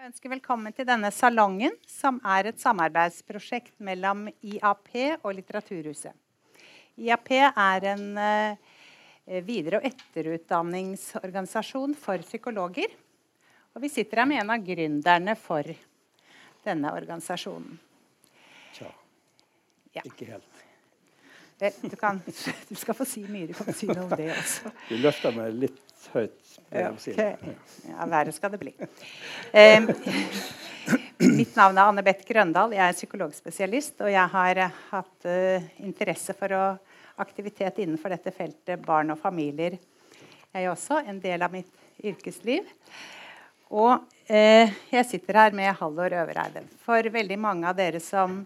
Jeg ønsker velkommen til denne salongen, som er et samarbeidsprosjekt mellom IAP og Litteraturhuset. IAP er en uh, videre- og etterutdanningsorganisasjon for psykologer. Og vi sitter her med en av gründerne for denne organisasjonen. Tja. Ja. Ikke helt. Du, kan, du, skal få si mye. Du kan si noe om det også. Du løfter meg litt høyt. Okay. Ja, verre skal det bli. Eh, mitt navn er Anne Beth Grøndal. Jeg er psykologspesialist. Og jeg har hatt uh, interesse for å, aktivitet innenfor dette feltet barn og familier. Jeg er også en del av mitt yrkesliv. Og eh, jeg sitter her med Hallor Øvereide. For veldig mange av dere som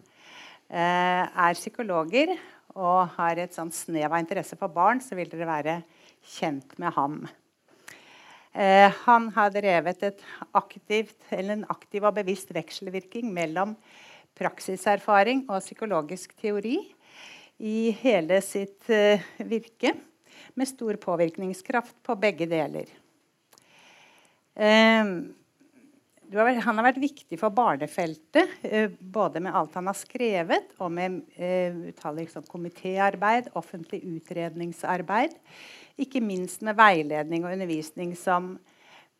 eh, er psykologer, og har et sånn snev av interesse for barn, så vil dere være kjent med ham. Eh, han har drevet aktivt, en aktiv og bevisst vekselvirking mellom praksiserfaring og psykologisk teori i hele sitt eh, virke, med stor påvirkningskraft på begge deler. Eh, han har vært viktig for barnefeltet, både med alt han har skrevet, og med eh, liksom, komitéarbeid, offentlig utredningsarbeid. Ikke minst med veiledning og undervisning som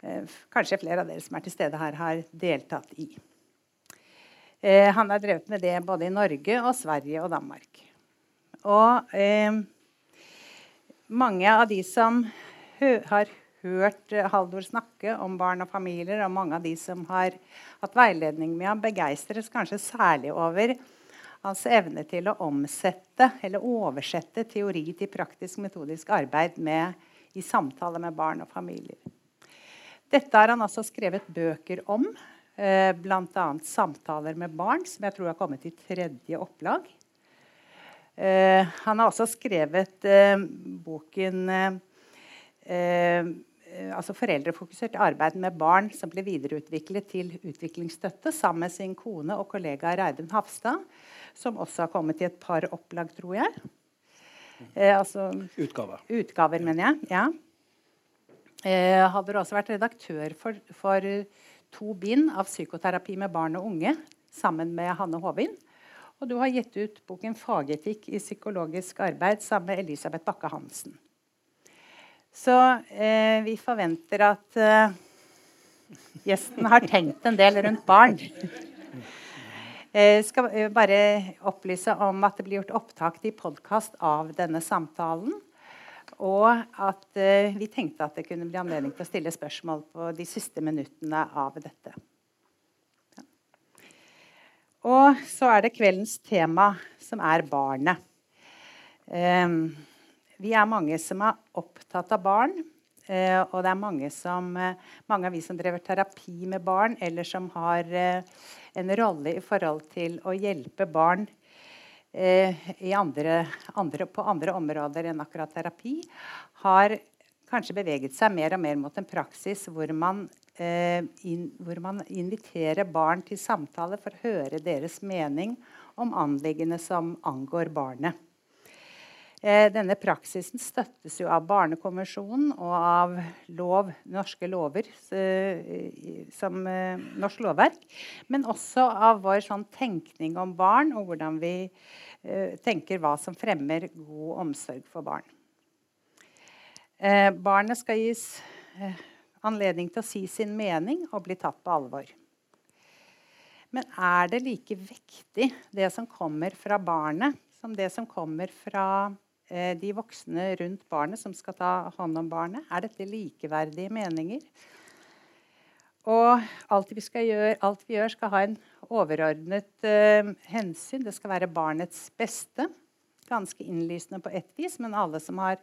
eh, kanskje flere av dere som er til stede her, har deltatt i. Eh, han har drevet med det både i Norge og Sverige og Danmark. Og eh, mange av de som har hørt eh, Haldor snakke om barn og familier, og mange av de som har hatt veiledning med ham, begeistres kanskje særlig over hans evne til å omsette eller oversette teori til praktisk metodisk arbeid med, i samtale med barn og familier. Dette har han altså skrevet bøker om, eh, bl.a. 'Samtaler med barn', som jeg tror har kommet i tredje opplag. Eh, han har også skrevet eh, boken altså foreldrefokusert arbeid med barn som ble videreutviklet til utviklingsstøtte sammen med sin kone og kollega Reidun Hafstad, som også har kommet i et par opplag, tror jeg. Eh, altså, utgaver. Utgaver, mener jeg. ja. Eh, du også vært redaktør for, for, to bind av psykoterapi med barn og unge sammen med Hanne Håvin. Og du har gitt ut boken 'Fagetikk i psykologisk arbeid' sammen med Elisabeth Bakke Hansen. Så eh, vi forventer at eh, gjesten har tenkt en del rundt barn. Jeg eh, skal bare opplyse om at det blir gjort opptak til podkast av denne samtalen. Og at eh, vi tenkte at det kunne bli anledning til å stille spørsmål på de siste minuttene av dette. Og så er det kveldens tema, som er barnet. Um, vi er mange som er opptatt av barn. Eh, og det er mange, som, eh, mange, av vi som driver terapi med barn, eller som har eh, en rolle i forhold til å hjelpe barn andre, andre, på andre områder enn akkurat terapi, har kanskje beveget seg mer og mer mot en praksis hvor man, in, hvor man inviterer barn til samtale for å høre deres mening om anliggende som angår barnet. Eh, denne praksisen støttes jo av Barnekonvensjonen og av lov, norske lover eh, som eh, norsk lovverk. Men også av vår sånn tenkning om barn og hvordan vi tenker hva som fremmer god omsorg for barn. barnet skal gis anledning til å si sin mening og bli tatt på alvor. Men er det like vektig, det som kommer fra barnet, som det som kommer fra de voksne rundt barnet som skal ta hånd om barnet. Er dette likeverdige meninger? Og alt vi, gjøre, alt vi gjør, skal ha en overordnet uh, hensyn. Det skal være barnets beste. Ganske innlysende på ett vis, men alle som har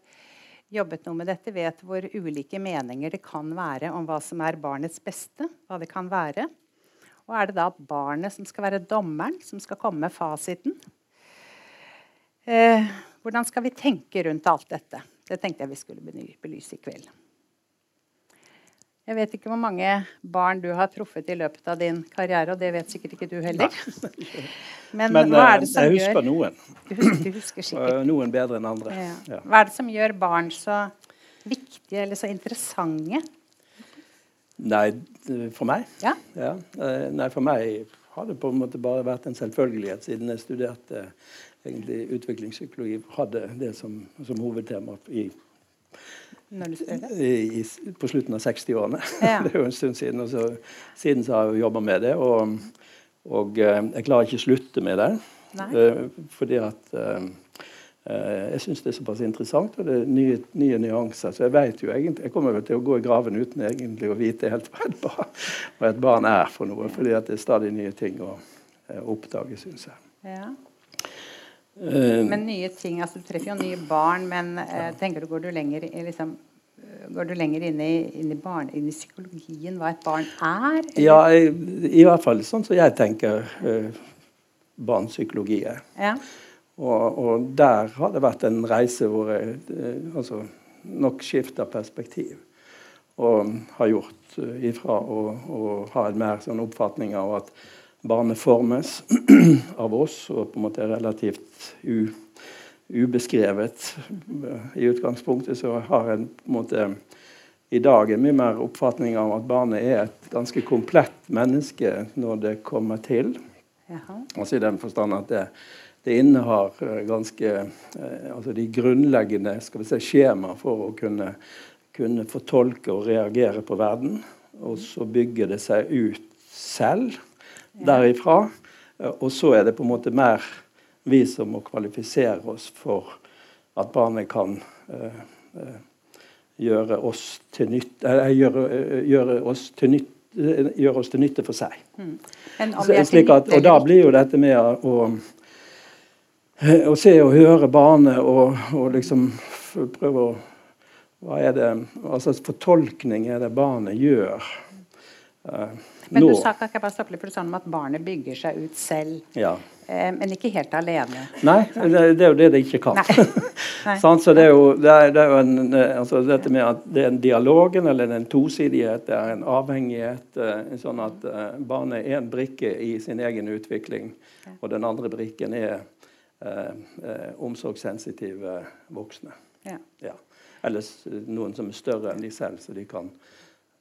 jobbet noe med dette, vet hvor ulike meninger det kan være om hva som er barnets beste. hva det kan være. Og er det da barnet som skal være dommeren, som skal komme med fasiten? Eh, hvordan skal vi tenke rundt alt dette? Det tenkte jeg vi skulle belyse i kveld. Jeg vet ikke hvor mange barn du har truffet i løpet av din karriere, og det vet sikkert ikke du heller. Men, Men hva er det eh, som jeg husker gjør... noen. Du husker, du husker. Eh, noen bedre enn andre. Ja. Ja. Hva er det som gjør barn så viktige eller så interessante? Nei, for meg? Ja. ja. Eh, nei, for meg har det på en måte bare vært en selvfølgelighet siden jeg studerte egentlig utviklingspsykologi. Hadde det som, som hovedtema i, i, på slutten av 60-årene. Ja. det er jo en stund siden. Og så, siden så har jeg jobba med det. Og, og, eh, jeg klarer ikke å slutte med det. Uh, fordi at uh, Eh, jeg syns det er såpass interessant, og det er nye, nye nyanser. Så jeg vet jo egentlig, jeg kommer til å gå i graven uten egentlig å vite helt hva et barn, hva et barn er for noe. fordi det er stadig nye ting å eh, oppdage, syns jeg. Ja. Uh, men nye ting, altså Du treffer jo nye barn, men ja. tenker du, går du lenger liksom, Går du lenger inn i, inn, i barn, inn i, psykologien, hva et barn er? Eller? Ja, i, i, hvert fall sånn som jeg tenker uh, barnepsykologi er. Ja. Og, og, der har det vært en reise hvor jeg eh, altså, nok skifter perspektiv. Og har gjort uh, ifra å, å, ha en mer sånn oppfatning av at barnet formes av oss, og på en måte er relativt u, ubeskrevet. I utgangspunktet så har en på en måte i dag en mye mer oppfatning av at barnet er et ganske komplett menneske når det kommer til. Jaha. Altså I den forstand at det det innehar eh, ganske eh, altså de grunnleggende skal vi si, skjema for å kunne, kunne fortolke og reagere på verden. Og så bygger det seg ut selv derifra. Eh, og så er det på en måte mer vi som må kvalifisere oss for at barnet kan uh, uh, gjøre oss til nytte uh, gjøre, gjøre, oss til nytte gjøre oss til nytte for seg. Mm. Så, at, og da blir jo dette med å å se og høre barnet og, og liksom prøve å Hva er det Hva slags fortolkning er det barnet gjør? Uh, men du sa ikke bare stoppe litt for du sa om at barnet bygger seg ut selv. Ja. Eh, men ikke helt alene. Nei, det, det, er jo det det ikke kan. Nei. Nei. så det er jo, det er, det er jo en, eh, altså dette med at det er en dialogen eller en tosidighet, det er en avhengighet. Eh, sånn at barnet er en brikke i sin egen utvikling, og den andre brikken er Eh, eh, omsorgssensitive voksne. Ja. Ja. Eller noen som er større enn de selv, så de kan,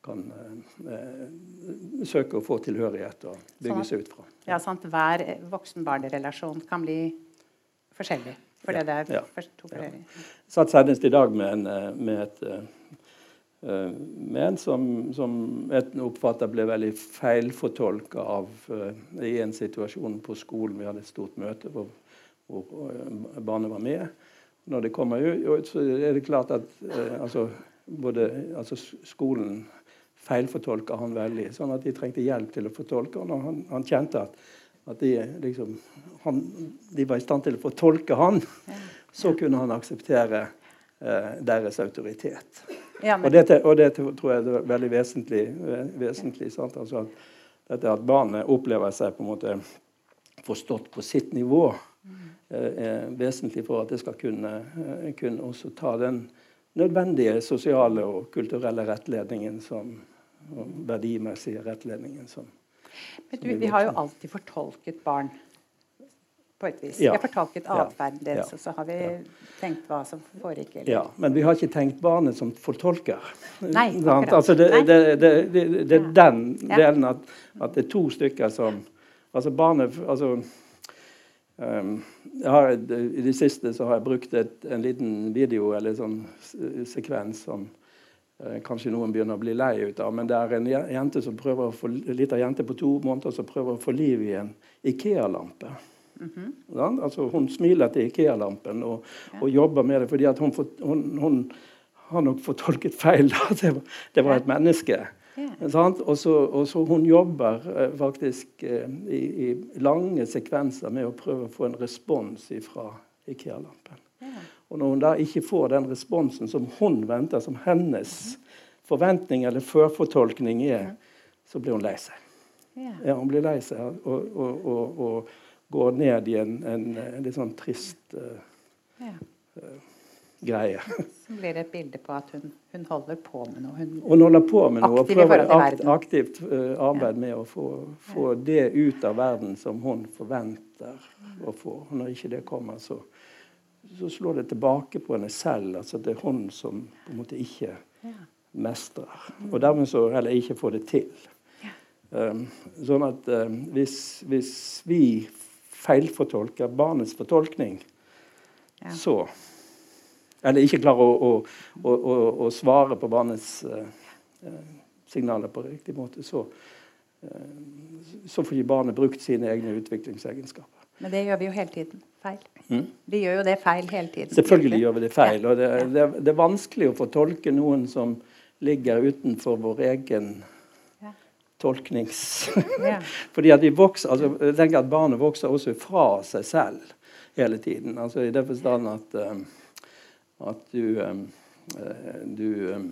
kan eh, søke å få tilhørighet og bygge sånn seg ut fra. Ja, sant. Hver voksen-barn-relasjon kan bli forskjellig. For det er ja. to forskjellige. Ja. Satt senest i dag med, en, med et uh, med en som, som et oppfatter ble veldig feilfortolka av uh, i en situasjon på skolen. Vi hadde et stort møte hvor hvor eh, barnet var med. Når det kommer ut, så er det klart at uh, altså, både, altså skolen feilfortolka han veldig, sånn at de trengte hjelp til å fortolke. Og når han, han kjente at, at de, liksom, han, de, var i stand til å fortolke han, så kunne han akseptere eh, deres autoritet. Ja, men... og, dette, og, dette, tror jeg er veldig vesentlig. vesentlig altså at, dette at barnet opplever seg på en måte forstått på sitt nivå. Eh, er vesentlig for at det skal kunne, eh, kunne også ta den nødvendige sosiale og kulturelle rettledningen som, og verdimessige rettledningen som, Men du, Vi har jo alltid fortolket barn på et vis. Ja. Vi har fortolket atferden deres, ja. og så har vi ja. tenkt hva som foregikk. Ja, men vi har ikke tenkt barnet som fortolker. Nei, altså det, det, det, det, er den delen at, at, det er to stykker som Altså barnet altså, har, I det siste så har jeg brukt et, en liten video eller sånn sekvens som uh, kanskje noen begynner å bli lei ut av. Men det er en jente som prøver å få, liten jente på to måneder som prøver å få liv i en Ikea-lampe. Mm -hmm. altså, hun smiler til Ikea-lampen og, ja. og, jobber med det fordi hun, hun, hun, har nok fortolket feil. det, var, det var et menneske. Yeah. Og, så, og, så, Hun jobber eh, faktisk eh, i, i, lange sekvenser med å prøve å få en respons fra Ikea-lampen. Yeah. Og Når hun da ikke får den responsen som hun venter, som hennes forventning eller førfortolkning er, så blir hun lei seg. Yeah. Ja, hun blir lei seg og, og, og, og går ned i en, en, en litt sånn trist uh, uh, greie. Så blir det et bilde på at hun, hun holder på med noe. Hun, hun holder på med noe og prøver akt, aktivt uh, arbeid ja. med å få, få, det ut av verden som hun forventer å få. Når ikke det kommer, så, så slår det tilbake på henne selv. Altså det er hun som på en måte ikke mestrer. Og dermed så heller ikke får det til. Um, sånn at um, hvis, hvis, vi feilfortolker barnets fortolkning, ja. så Eller ikke klarer å, å, å, å svare på barnets eh, signaler på riktig måte, så, eh, så får ikke barnet brukt sine egne utviklingsegenskaper. Men det gjør vi jo hele tiden. Feil. Mm. Vi gjør jo det feil hele tiden. Selvfølgelig gjør vi det feil. Og det, det, det, er vanskelig å få tolke noen som ligger utenfor vår egen ja. tolknings... Ja. Fordi at vi vokser, altså, jeg tenker at Barnet vokser også fra seg selv hele tiden. Altså I det forstand at, um, at du, um, du um,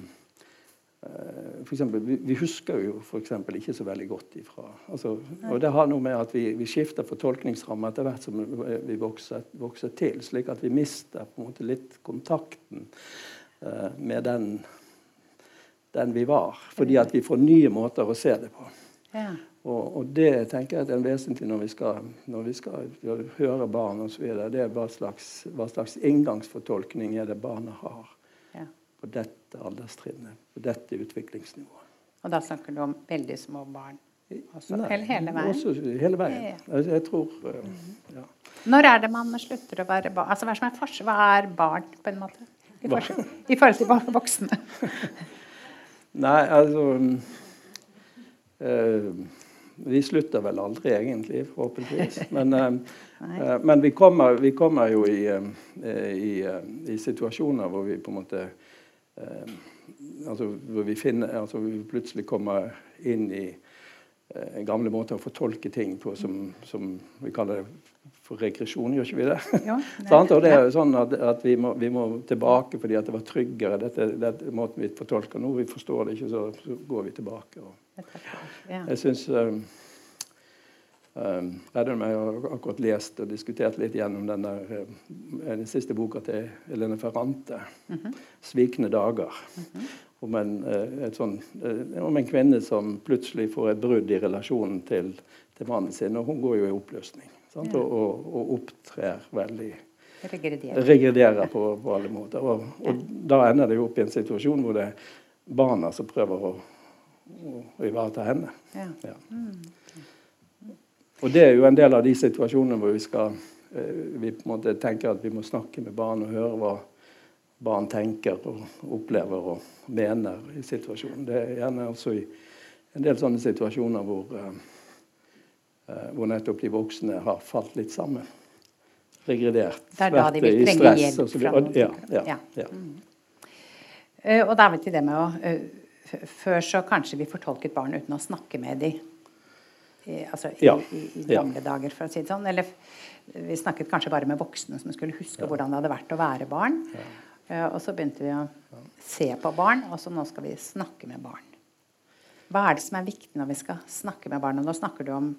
Eh, for eksempel, vi, vi, husker jo f.eks. ikke så veldig godt ifra altså, og Det har noe med at vi, vi skifter fortolkningsramme etter hvert som vi vokser, vokser, til, slik at vi mister på en måte litt kontakten uh, med den, den, vi var. Fordi at vi får nye måter å se det på. Ja. Og, og, det tenker jeg er vesentlig når vi skal, når vi skal høre barn osv. Det er hva slags, hva slags inngangsfortolkning er det barnet har på dette alderstrinnet, på dette utviklingsnivået. Og da snakker du om veldig små barn? Også, Nei, hele, hele veien? Også hele veien. Ja, ja. Jeg, tror uh, ja. Når er det man slutter å være barn? Altså, hva, er hva er barn, på en måte? I, i forhold til voksne? Nei, altså uh, Vi slutter vel aldri, egentlig, forhåpentligvis. Men, uh, men vi, kommer, vi, kommer, jo i, i, i, situasjoner hvor vi på en måte eh, altså, hvor vi, finner, altså, vi plutselig kommer inn i eh, gamle måter å fortolke ting på som, som, vi kaller det for regresjon, gjør ikke vi det? Ja, det og det er jo sånn at, at vi, må, vi, må, tilbake fordi at det var tryggere. Dette, dette måten vi fortolker nå. Vi forstår det ikke, så, så går vi tilbake. Og, jeg synes, um, Um, jeg har akkurat lest og diskutert litt gjennom den, der, uh, den siste boka til Helene Ferrante, mm -hmm. 'Svikne dager'. Mm -hmm. Om, en, uh, sånn, uh, om, en, kvinne som plutselig får et brudd i relasjonen til, til mannen sin. Og hun går jo i oppløsning ja. og, og, og, opptrer veldig Regrederer på, på, alle måter. Og, og, da ender det jo opp i en situasjon hvor det er barna som prøver å, å, å ivareta henne. Ja. Ja. Mm. Og det er jo en del av de situasjonene hvor vi skal eh, vi på en måte tenker at vi må snakke med barn og høre hva barn tenker og opplever og mener i situasjonen. Det er gjerne også i en del sånne situasjoner hvor, uh, hvor nettopp de voksne har falt litt sammen. Regredert. Det er da de vil trenge hjelp fra noen. Ja, ja, ja. ja. Mm. Uh, og da er vi til det med å uh, Før så kanskje vi fortolket barn uten å snakke med dem i, altså, i, ja. i, i gamle dager, for å si det sånn. Eller vi snakket kanskje bare med voksne som skulle huske ja. hvordan det hadde vært å være barn. Uh, og så begynte vi å se på barn, og så nå skal vi snakke med barn. Hva er det som er viktig når vi skal snakke med barn? Og nå snakker du om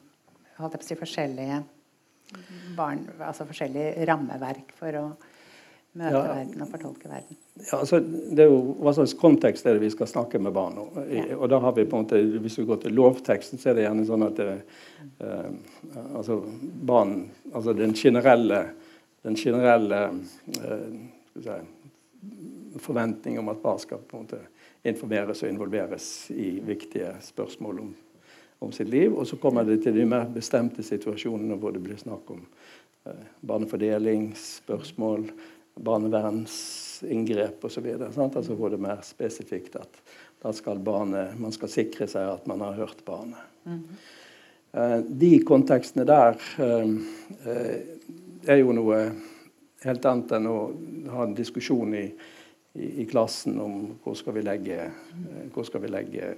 si, forskjellige barn, altså forskjellige rammeverk for å møte ja, verden og fortolke verden. Ja, altså, det er jo Hva slags kontekst er det vi skal snakke med barn om? Ja. Og da har vi på en måte, Hvis vi går til lovteksten, så er det gjerne sånn at det, eh, altså barn, altså den generelle, den generelle eh, si, forventning om at barn skal på en måte informeres og involveres i viktige spørsmål om, om sitt liv. Og så kommer det til de mer bestemte situasjonene hvor det blir snakk om eh, barnefordelingsspørsmål, barnevernsinngrep osv. Altså hvor det er mer spesifikt at da skal barnet, man skal sikre seg at man har hørt barnet. Mm -hmm. de kontekstene der eh, er jo noe helt annet enn å ha en diskusjon i, i, i klassen om hvor skal vi legge, uh, hvor skal vi legge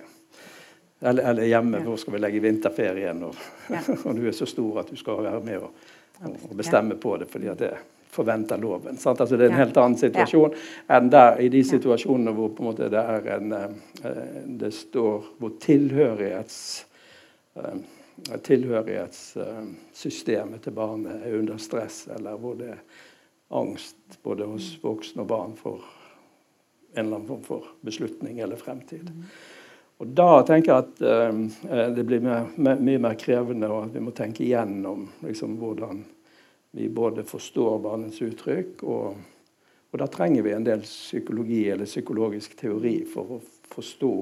eller, eller, hjemme, ja. hvor skal vi legge vinterferien? Og, ja. og du er så stor at du skal være med og, og bestemme på det. fordi at det forventer loven. Sant? Altså det er en helt annen situasjon enn der i de situasjonene hvor på en måte det en uh, Det står hvor tilhørighets uh, tilhørighetssystemet til barnet er under stress, eller hvor det er angst både hos voksne og barn for en eller annen form for beslutning eller fremtid. Og Da tenker jeg at eh, det blir mye, mye mer krevende, og at vi må tenke igjennom liksom, hvordan vi både forstår barnets uttrykk, og, og, da trenger vi en del psykologi eller psykologisk teori for å forstå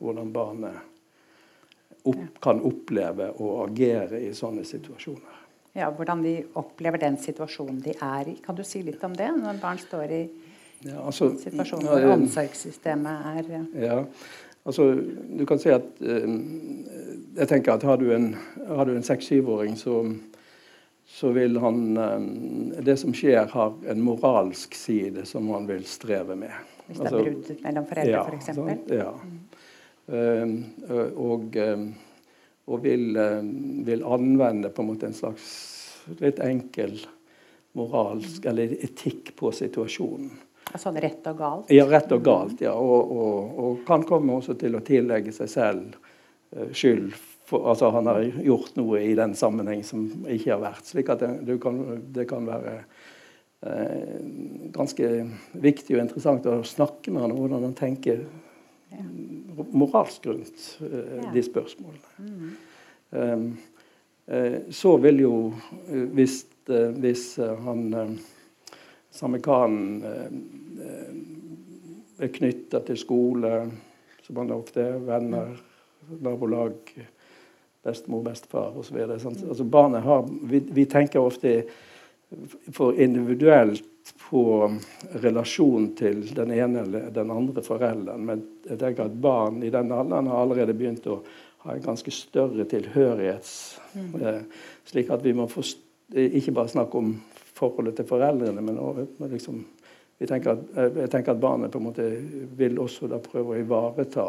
hvordan barnet opp, kan oppleve å agere i sånne situasjoner. Ja, Hvordan de opplever den situasjonen de er i. Kan du si litt om det, når barn står i ja, altså, situasjoner hvor omsorgssystemet er Ja, altså du kan si at eh, Jeg tenker at har du en, en seks-syvåring, så, så vil han uh, Det som skjer, har en moralsk side som han vil streve med. Hvis det er altså, brudd mellom foreldre, ja, f.eks.? For sånn, ja. Mm. Og og vil, eh, vil, anvende på en måte en slags litt enkel moralsk eller etikk på situasjonen. Sånn rett og galt? Ja, rett og galt. ja. Og, og, og kan komme også til å tillegge seg selv uh, skyld. For, altså Han har gjort noe i den sammenheng som ikke har vært. slik at det, kan, det kan, være eh, ganske viktig og interessant å snakke med han om hvordan han tenker moralsk rundt uh, de spørsmålene. Mm. Um, eh, så vil jo, uh, hvis, hvis han samme karen er knytta til skole, som man ofte er, venner, nabolag, bestemor, bestefar osv. Altså barnet har, vi, vi tenker ofte for individuelt på relasjon til den ene eller den andre forelderen. Men jeg tenker at barn i den alderen har allerede begynt å ha en ganske større tilhørighets... Mm. Eh, slik at vi må ikke bare snakke om forholdet til foreldrene, men også, liksom, tenker at, eh, jeg tenker at barnet på en måte vil også da prøve å ivareta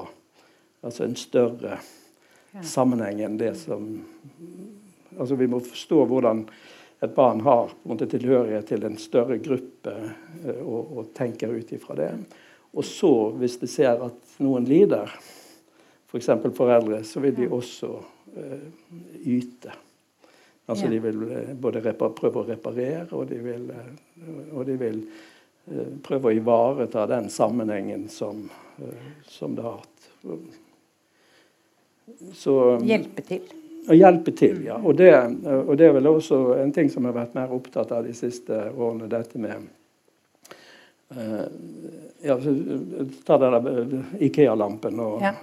altså en større ja. sammenheng enn det som altså Vi må forstå hvordan et barn har på en måte tilhørighet til en større gruppe eh, og, og tenker ut ifra det. Og så, hvis de ser at noen lider, f.eks. For foreldre, så vil de også uh, yte. Altså ja. De vil uh, både prøve å reparere, og de vil, uh, og de vil prøve å ivareta den sammenhengen som, som det har hatt. Så, Hjelpe til? Å hjelpe til, ja. Og det, og det, er vel også en ting som jeg har vært mer opptatt av de siste årene. Dette med ja, Ta den Ikea-lampen. og ja.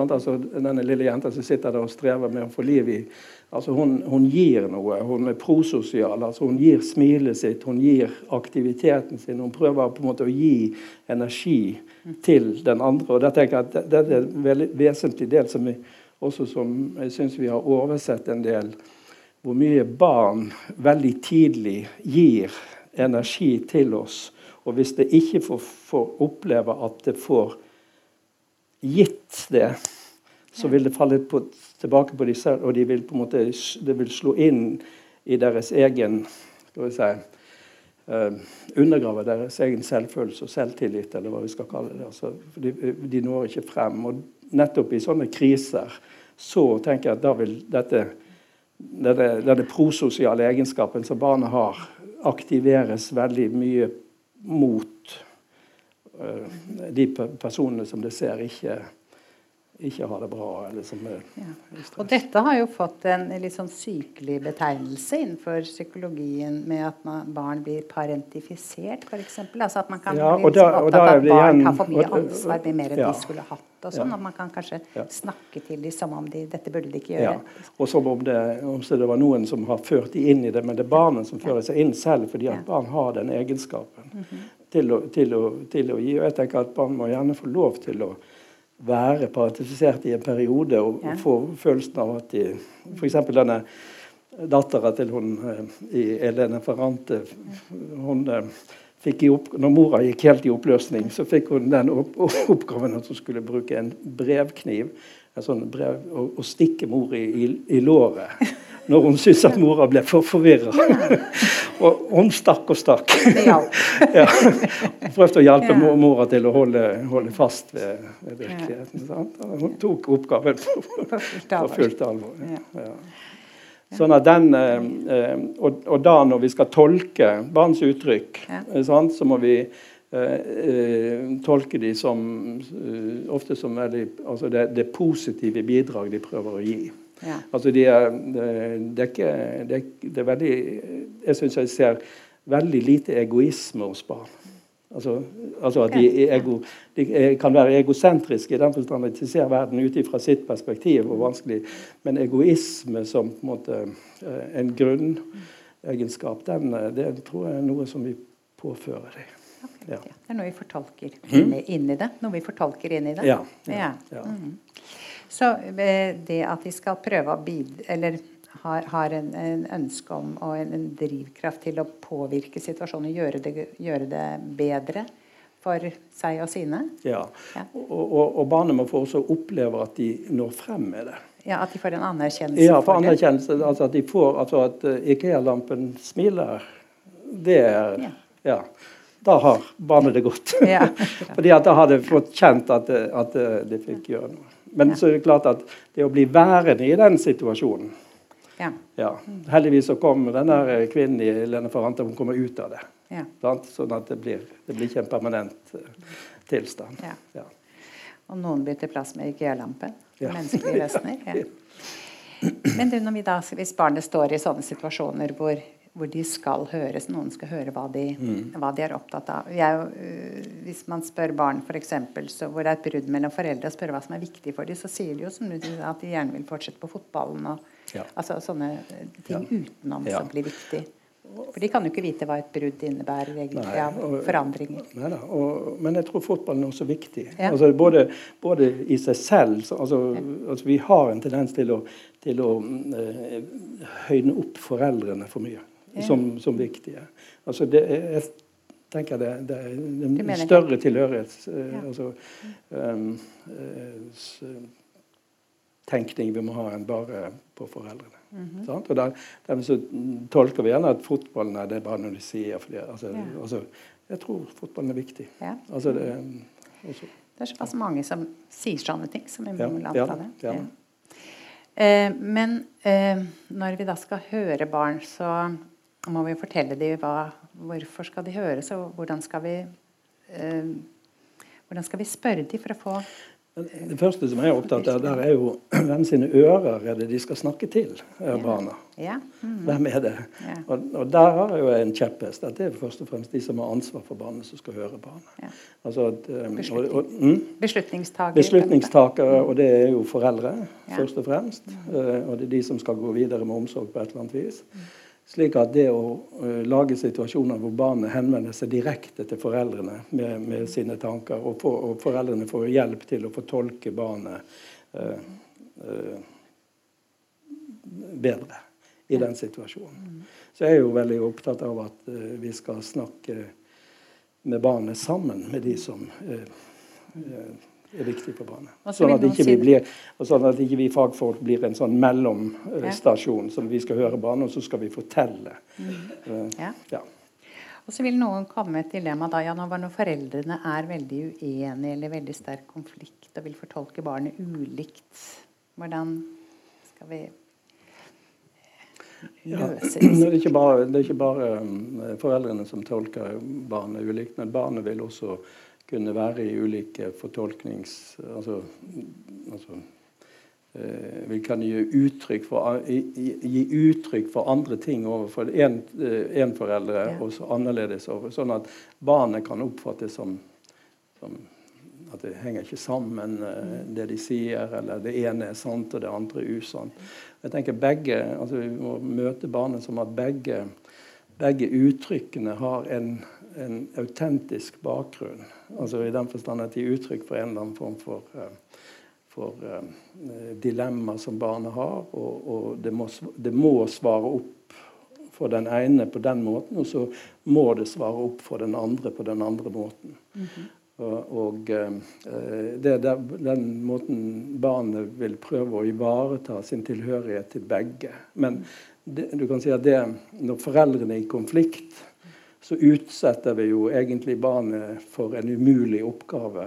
altså, Denne lille jenta som sitter der og strever med å få liv i altså hun, hun gir noe. Hun er prososial. altså Hun gir smilet sitt, hun gir aktiviteten sin. Hun prøver på en måte å gi energi til den andre. og det tenker jeg at det, det er en veldig vesentlig del som vi også som jeg syns vi har oversett en del, hvor mye barn veldig tidlig gir energi til oss. Og hvis det ikke får, får oppleve at det får gitt det, så vil det falle på, tilbake på disse, og de vil på en måte, det vil slå inn i deres egen skal vi si, uh, Undergrave deres egen selvfølelse og selvtillit, eller hva vi skal kalle det. Altså, de, de når ikke frem. og nettopp i sånne kriser så tenker jeg at da vil dette denne, denne prososiale egenskapen som barnet har, aktiveres veldig mye mot uh, de personene som det ser ikke ikke har det bra. er ja. Og dette har jo fått en litt sånn sykelig betegnelse innenfor psykologien med at man, barn blir parentifisert, f.eks. Altså at man kan ja, bli liksom opptatt av at barn har for mye ansvar, blir mer enn ja. de skulle hatt. og sånn, ja. og man kan kanskje snakke til dem som om de, dette burde de ikke gjøre. Og som om det, om det var noen som har ført dem inn i det, men det er barnet som fører seg inn selv, fordi at barn har den egenskapen mm -hmm. til, å, til, å, til å gi. Og jeg tenker at barn må gjerne få lov til å være paratifisert i en periode og, ja. få følelsen av at de F.eks. denne dattera til hun eh, i Elene Ferrante hun eh, fikk i opp, Når mora gikk helt i oppløsning, så fikk hun den opp, oppgaven at hun skulle bruke en brevkniv en sånn brev, og, og stikke mor i, i, i låret når hun syntes at mora ble for forvirra. Og hun stakk og stakk. ja. Prøvde å hjelpe ja. mora til å holde, holde fast ved, ved virkeligheten. Sant? Hun tok oppgaven på, fullt alvor. Ja. Sånn at den, eh, eh, og, og, da når vi skal tolke barns uttrykk, sant, så må vi eh, tolke de som ofte som veldig, altså det, det positive bidrag de prøver å gi. Ja. Altså de er, det, er ikke, det, er, det er veldig Jeg syns jeg ser veldig lite egoisme hos barn. Altså, altså at de, ego, de, kan være egosentriske i den forstand at de ser verden ut fra sitt perspektiv. og vanskelig, Men egoisme som på en, måte, eh, en grunnegenskap, den, eh, det tror jeg er noe som vi påfører dem. Okay, ja. Det er noe vi fortolker inn, inn, i det? Noe vi fortolker inn i det? Ja. ja, ja. Mm. Så eh, det at de skal prøve å bidra Eller har, har en, en, ønske om og en, en, drivkraft til å påvirke situasjonen, gjøre det, gjøre det bedre for seg og sine. Ja, ja. Og, og, og, barna må få også oppleve at de når frem med det. Ja, At de får en anerkjennelse ja, for, anerkjennelse, altså At de får, altså at uh, IKEA-lampen smiler, det er ja. ja. Da har barnet det godt. Ja, Fordi at da har de fått kjent at, at de fikk gjøre noe. Men så er det klart at det å bli værende i den situasjonen ja. ja. Heldigvis så kom den der kvinnen i Lene Ferrante hun kommer ut av det. Ja. Sånn at det blir, det blir, ikke en permanent uh, tilstand. Ja. Og noen bytter plass med IKEA-lampen. Menneskelige vesener. Men du, når vi da, hvis barnet står i sånne situasjoner hvor, hvor, de skal høres, noen skal høre hva de, mm. hva de er opptatt av Jeg, uh, Hvis man spør barn for eksempel, så hvor det er et brudd mellom foreldre, og spør hva som er viktig for dem, så sier de jo som du, at de gjerne vil fortsette på fotballen. og ja. Altså sånne ting ja. utenom som blir viktig. For de kan jo ikke vite hva et brudd innebærer egentlig av forandringer. Nei, da, og, men jeg tror fotballen er også viktig. Ja. Altså, både, både, i seg selv så, altså, altså, Vi har en tendens til å, til å uh, høyne opp foreldrene for mye ja. Som, som, viktige. Altså, det er, jeg tenker det, det er en større tilhørighet. Uh, altså, um, uh, tenkning vi må ha enn bare på foreldrene. Mm -hmm. Og der, der så tolker vi gjerne at fotballen er det bare når de sier fordi, altså, ja. altså, Jeg tror fotballen er viktig. Ja. Altså, det, også. det er såpass mange som sier sånne ting, som vi må ja, anta det. Ja. Eh, men eh, når vi da skal høre barn, så må vi fortelle dem hva, hvorfor skal de høres, og hvordan skal vi eh, hvordan skal vi spørre dem for å få det første som jeg er opptatt av, der er jo hvem sine ører er det de skal snakke til, er barna. Ja. Mm. Hvem er det? Ja. Og, og, der har jeg jo en kjepphest. At det er først og fremst de som har ansvar for barnet, som skal høre barnet. Altså at, um, og, og, mm? Beslutningstaker. Beslutningstakere, og det er jo foreldre, først og fremst. Mm. Uh, og det er de som skal gå videre med omsorg på et eller annet vis. Slik at det å uh, lage situasjoner hvor barnet henvender seg direkte til foreldrene med, med sine tanker, og, for, og, foreldrene får hjelp til å fortolke barnet uh, uh, bedre i den situasjonen. Så jeg er jo veldig opptatt av at vi skal snakke med barnet sammen med de som er viktig på barnet. Sånn at, ikke vi blir, sånn at ikke vi fagfolk blir en sånn mellomstasjon som vi skal høre barnet, og så skal vi fortelle. Mm. Uh, ja. ja. Og så vil noen komme til dilemma da, ja, når foreldrene er veldig uenige eller veldig sterk konflikt og vil fortolke barnet ulikt. Hvordan skal vi løse ja, det? Er ikke bare, det er ikke bare um, foreldrene som tolker barnet ulikt, men barnet vil også kunne være i ulike fortolknings... Altså, altså eh, vi kan gi uttrykk, for, gi uttrykk for andre ting overfor én eh, foreldre ja. og så annerledes over. Sånn at barnet kan oppfattes som, som at det henger ikke sammen, eh, det de sier, eller det ene er sant og det andre er usant. Jeg tenker begge, altså Vi må møte barnet som at begge, begge uttrykkene har en en autentisk bakgrunn. Altså I den forstand at de er uttrykk for en eller annen form for, uh, for uh, dilemma som barnet har. Og, og det, må, det, må, svare opp for den ene på den måten, og så må det svare opp for den andre på den andre måten. Mm -hmm. Og, uh, det er den måten barnet vil prøve å ivareta sin tilhørighet til begge. Men det, du kan si at det, når foreldrene er i konflikt, så utsetter vi jo egentlig barnet for en umulig oppgave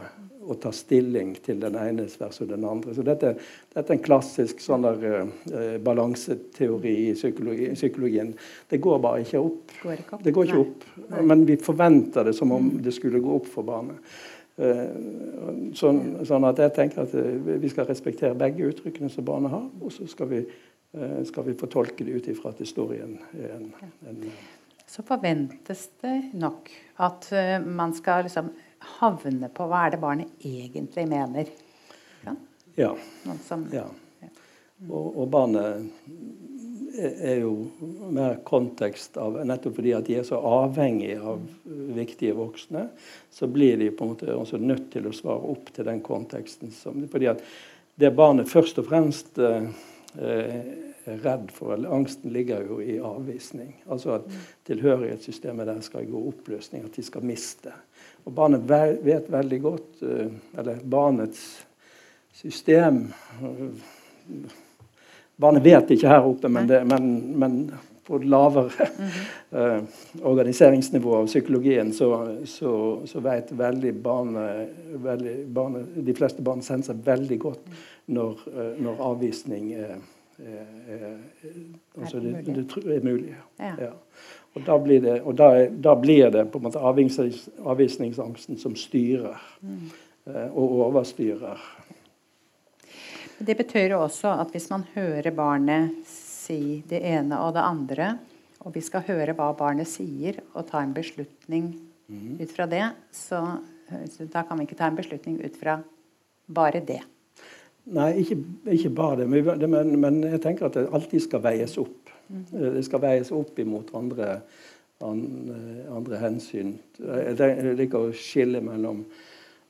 å ta stilling til den enes versus den andre. Så dette, dette er en klassisk sånn der, uh, balanseteori i psykologi, psykologien. Det går bare ikke opp. Går ikke opp. Det går ikke opp. Nei. Men vi forventer det som om det skulle gå opp for barnet. Uh, sånn, sånn, at jeg tenker at uh, vi skal respektere begge uttrykkene som barnet har, og så skal vi, skal vi fortolke det ut ifra at det står i en, en, en så forventes det nok at uh, man skal liksom havne på hva er det barnet egentlig mener. Ja. ja. Som, ja. Og, og, barnet er jo mer kontekst av Nettopp fordi at de er så avhengige av viktige voksne, så blir de på en måte også nødt til å svare opp til den konteksten. Som, fordi at det barnet først og fremst eh, er redd for, eller angsten ligger jo i avvisning. Altså at tilhørighetssystemet der skal gå oppløsning, at de skal miste. Og barnet vet veldig godt, eh, eller barnets system Barnet vet ikke her oppe, men, det, men, men på lavere mm -hmm. uh, organiseringsnivå av psykologien så, så, så vet veldig barne, veldig barne, de fleste barn sender seg veldig godt når, uh, når avvisning er, altså det, det, er mulig. Ja. Ja. Og, da blir, det, og da, da blir det, på en måte avvisnings, avvisningsangsten som styrer mm. uh, og overstyrer det betyr også at hvis man hører barnet si det ene og det andre, og vi skal høre hva barnet sier, og ta en beslutning mm. ut fra det, så, så, da kan vi ikke ta en beslutning ut fra bare det. Nei, ikke, ikke bare det. Men, men, jeg tenker at det alltid skal veies opp. Mm. Det skal veies opp imot andre, andre, andre hensyn. Jeg liker å skille mellom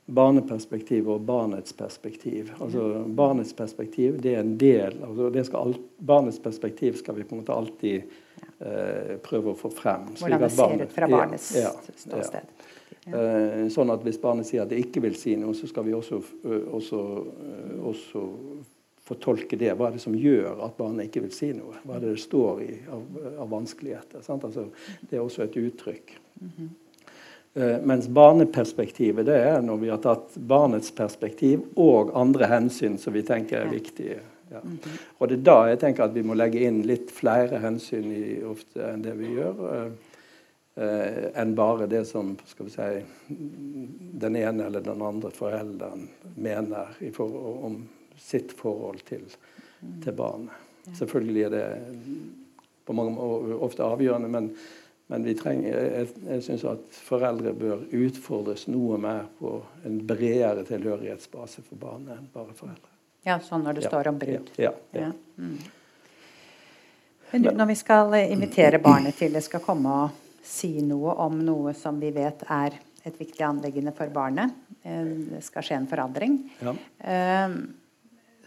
barneperspektiv og barnets perspektiv. Altså Barnets perspektiv det er en del altså alt, Barnets perspektiv skal vi på en måte alltid eh, prøve å få frem. Hvordan det ser ut fra barnets ja, ståsted. Ja. Eh, sånn at Hvis barnet sier at det ikke vil si noe, så skal vi også, også, også fortolke det. Hva er det som gjør at barnet ikke vil si noe? Hva er det det står i av, av vanskeligheter? Altså, det er også et uttrykk. Mm -hmm. Mens barneperspektivet det er når vi har tatt barnets perspektiv og andre hensyn som vi tenker er viktige. Ja. Mhm. Og det er da jeg tenker at vi må legge inn litt flere hensyn i ofte enn det vi gjør. Eh, enn bare det som skal vi si, den ene eller den andre forelderen mener for, om sitt forhold til, til barnet. Selvfølgelig er det på mange måter ofte avgjørende, men men vi trenger, jeg, jeg syns at foreldre bør utfordres noe mer på en bredere tilhørighetsbase for barnet enn bare foreldre. Ja, sånn når det ja, står om brudd. Ja, ja, ja. Mm. Men du, når vi skal invitere barnet til det skal komme og si noe om noe som vi vet er et viktig anliggende for barnet, eh, det skal skje en forandring, Ja.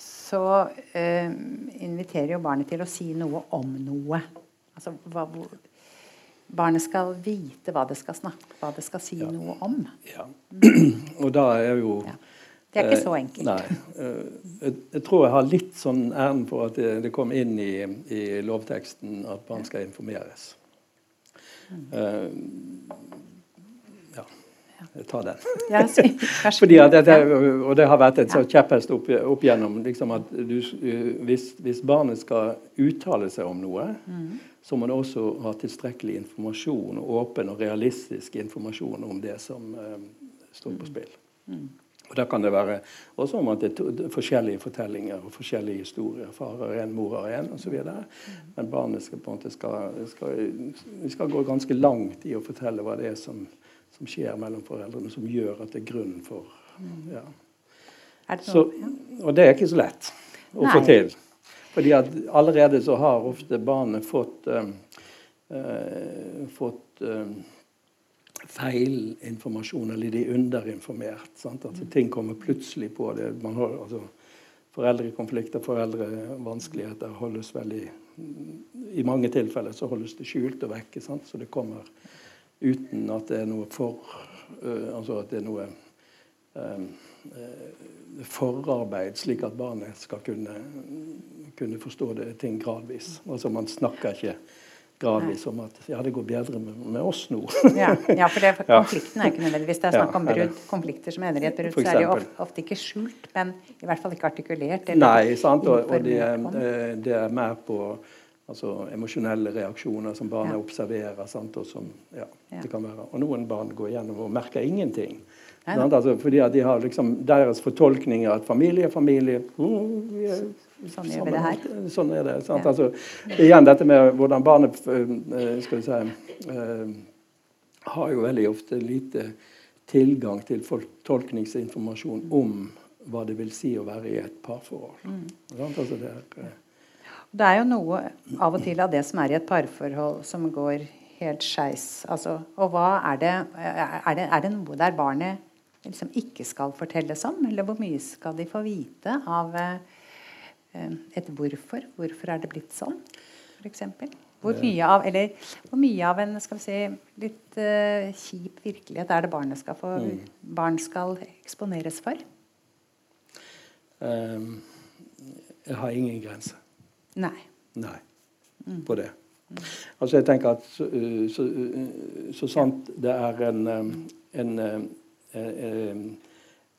så eh, inviterer jo barnet til å si noe om noe. Altså hva, barnet skal vite hva det skal snakke hva det skal si ja. noe om. Ja. Og da er jo ja. Det er ikke så enkelt. Eh, nei. Eh, jeg, tror jeg har litt sånn æren for at det, det kom inn i, i, lovteksten at barn skal informeres. Mm. Uh, ja. Jeg tar den. Fordi at dette, og det har vært et kjepphest opp, opp igjennom liksom at du, hvis, hvis, barnet skal uttale seg om noe, mm så må det også ha tilstrekkelig informasjon, åpen og realistisk informasjon om det som eh, står på spill. Og Da kan det være også om at det er forskjellige fortellinger og forskjellige historier. Far har en, mor har en osv. Men barnet skal på en måte skal, skal, skal gå ganske langt i å fortelle hva det er som, som skjer mellom foreldrene, som gjør at det er grunn for ja. Så, og det er ikke så lett å Nei. få til. Fordi at allerede så har ofte barnet fått, uh, fått uh, feil informasjon, eller de er underinformert. Sant? Altså, ting kommer plutselig på. det. Har, altså, Foreldrekonflikter, foreldrevanskeligheter holdes veldig I mange tilfeller så holdes det skjult og vekke. Så det kommer uten at det er noe for uh, Altså at det er noe um, forarbeid, slik at barnet skal kunne, kunne forstå det, ting gradvis. Altså Man snakker ikke gradvis om at ja, det går bedre med, med oss nå. ja, ja, for det, konflikten er ikke nødvendigvis det er snakk om brudd, konflikter som ender i et brudd, så er det jo ofte, ofte, ikke skjult, men i hvert fall ikke artikulert. Nei, sant, og, og det, er, det, er mer på altså, emosjonelle reaksjoner som barnet ja. observerer. Sant, og som, ja, det kan være. Og noen barn går gjennom og merker ingenting. Altså, fordi de har liksom deres fortolkninger at familie er familie. Mm, er sånn gjør vi det her. Sånn er det. sant? Ja. Altså, igjen dette med hvordan barnet skal vi si, har jo veldig ofte lite tilgang til tolkningsinformasjon om hva det vil si å være i et parforhold. Mm. Altså det, er, det, er, jo noe av og til av det som er i et parforhold, som går helt skeis. Altså, og hva er det, er det, er det noe der barnet liksom ikke skal fortelles om? Eller hvor mye skal de få vite av eh, et hvorfor? Hvorfor er det blitt sånn, f.eks.? Hvor mye av, eller, hvor mye av en skal vi si, litt uh, kjip virkelighet er det barnet skal få, mm. barn skal eksponeres for? Um, jeg har ingen grense. Nei. Nei. Mm. På det. Mm. Altså jeg tenker at så, så, så sant det er en, en, en, en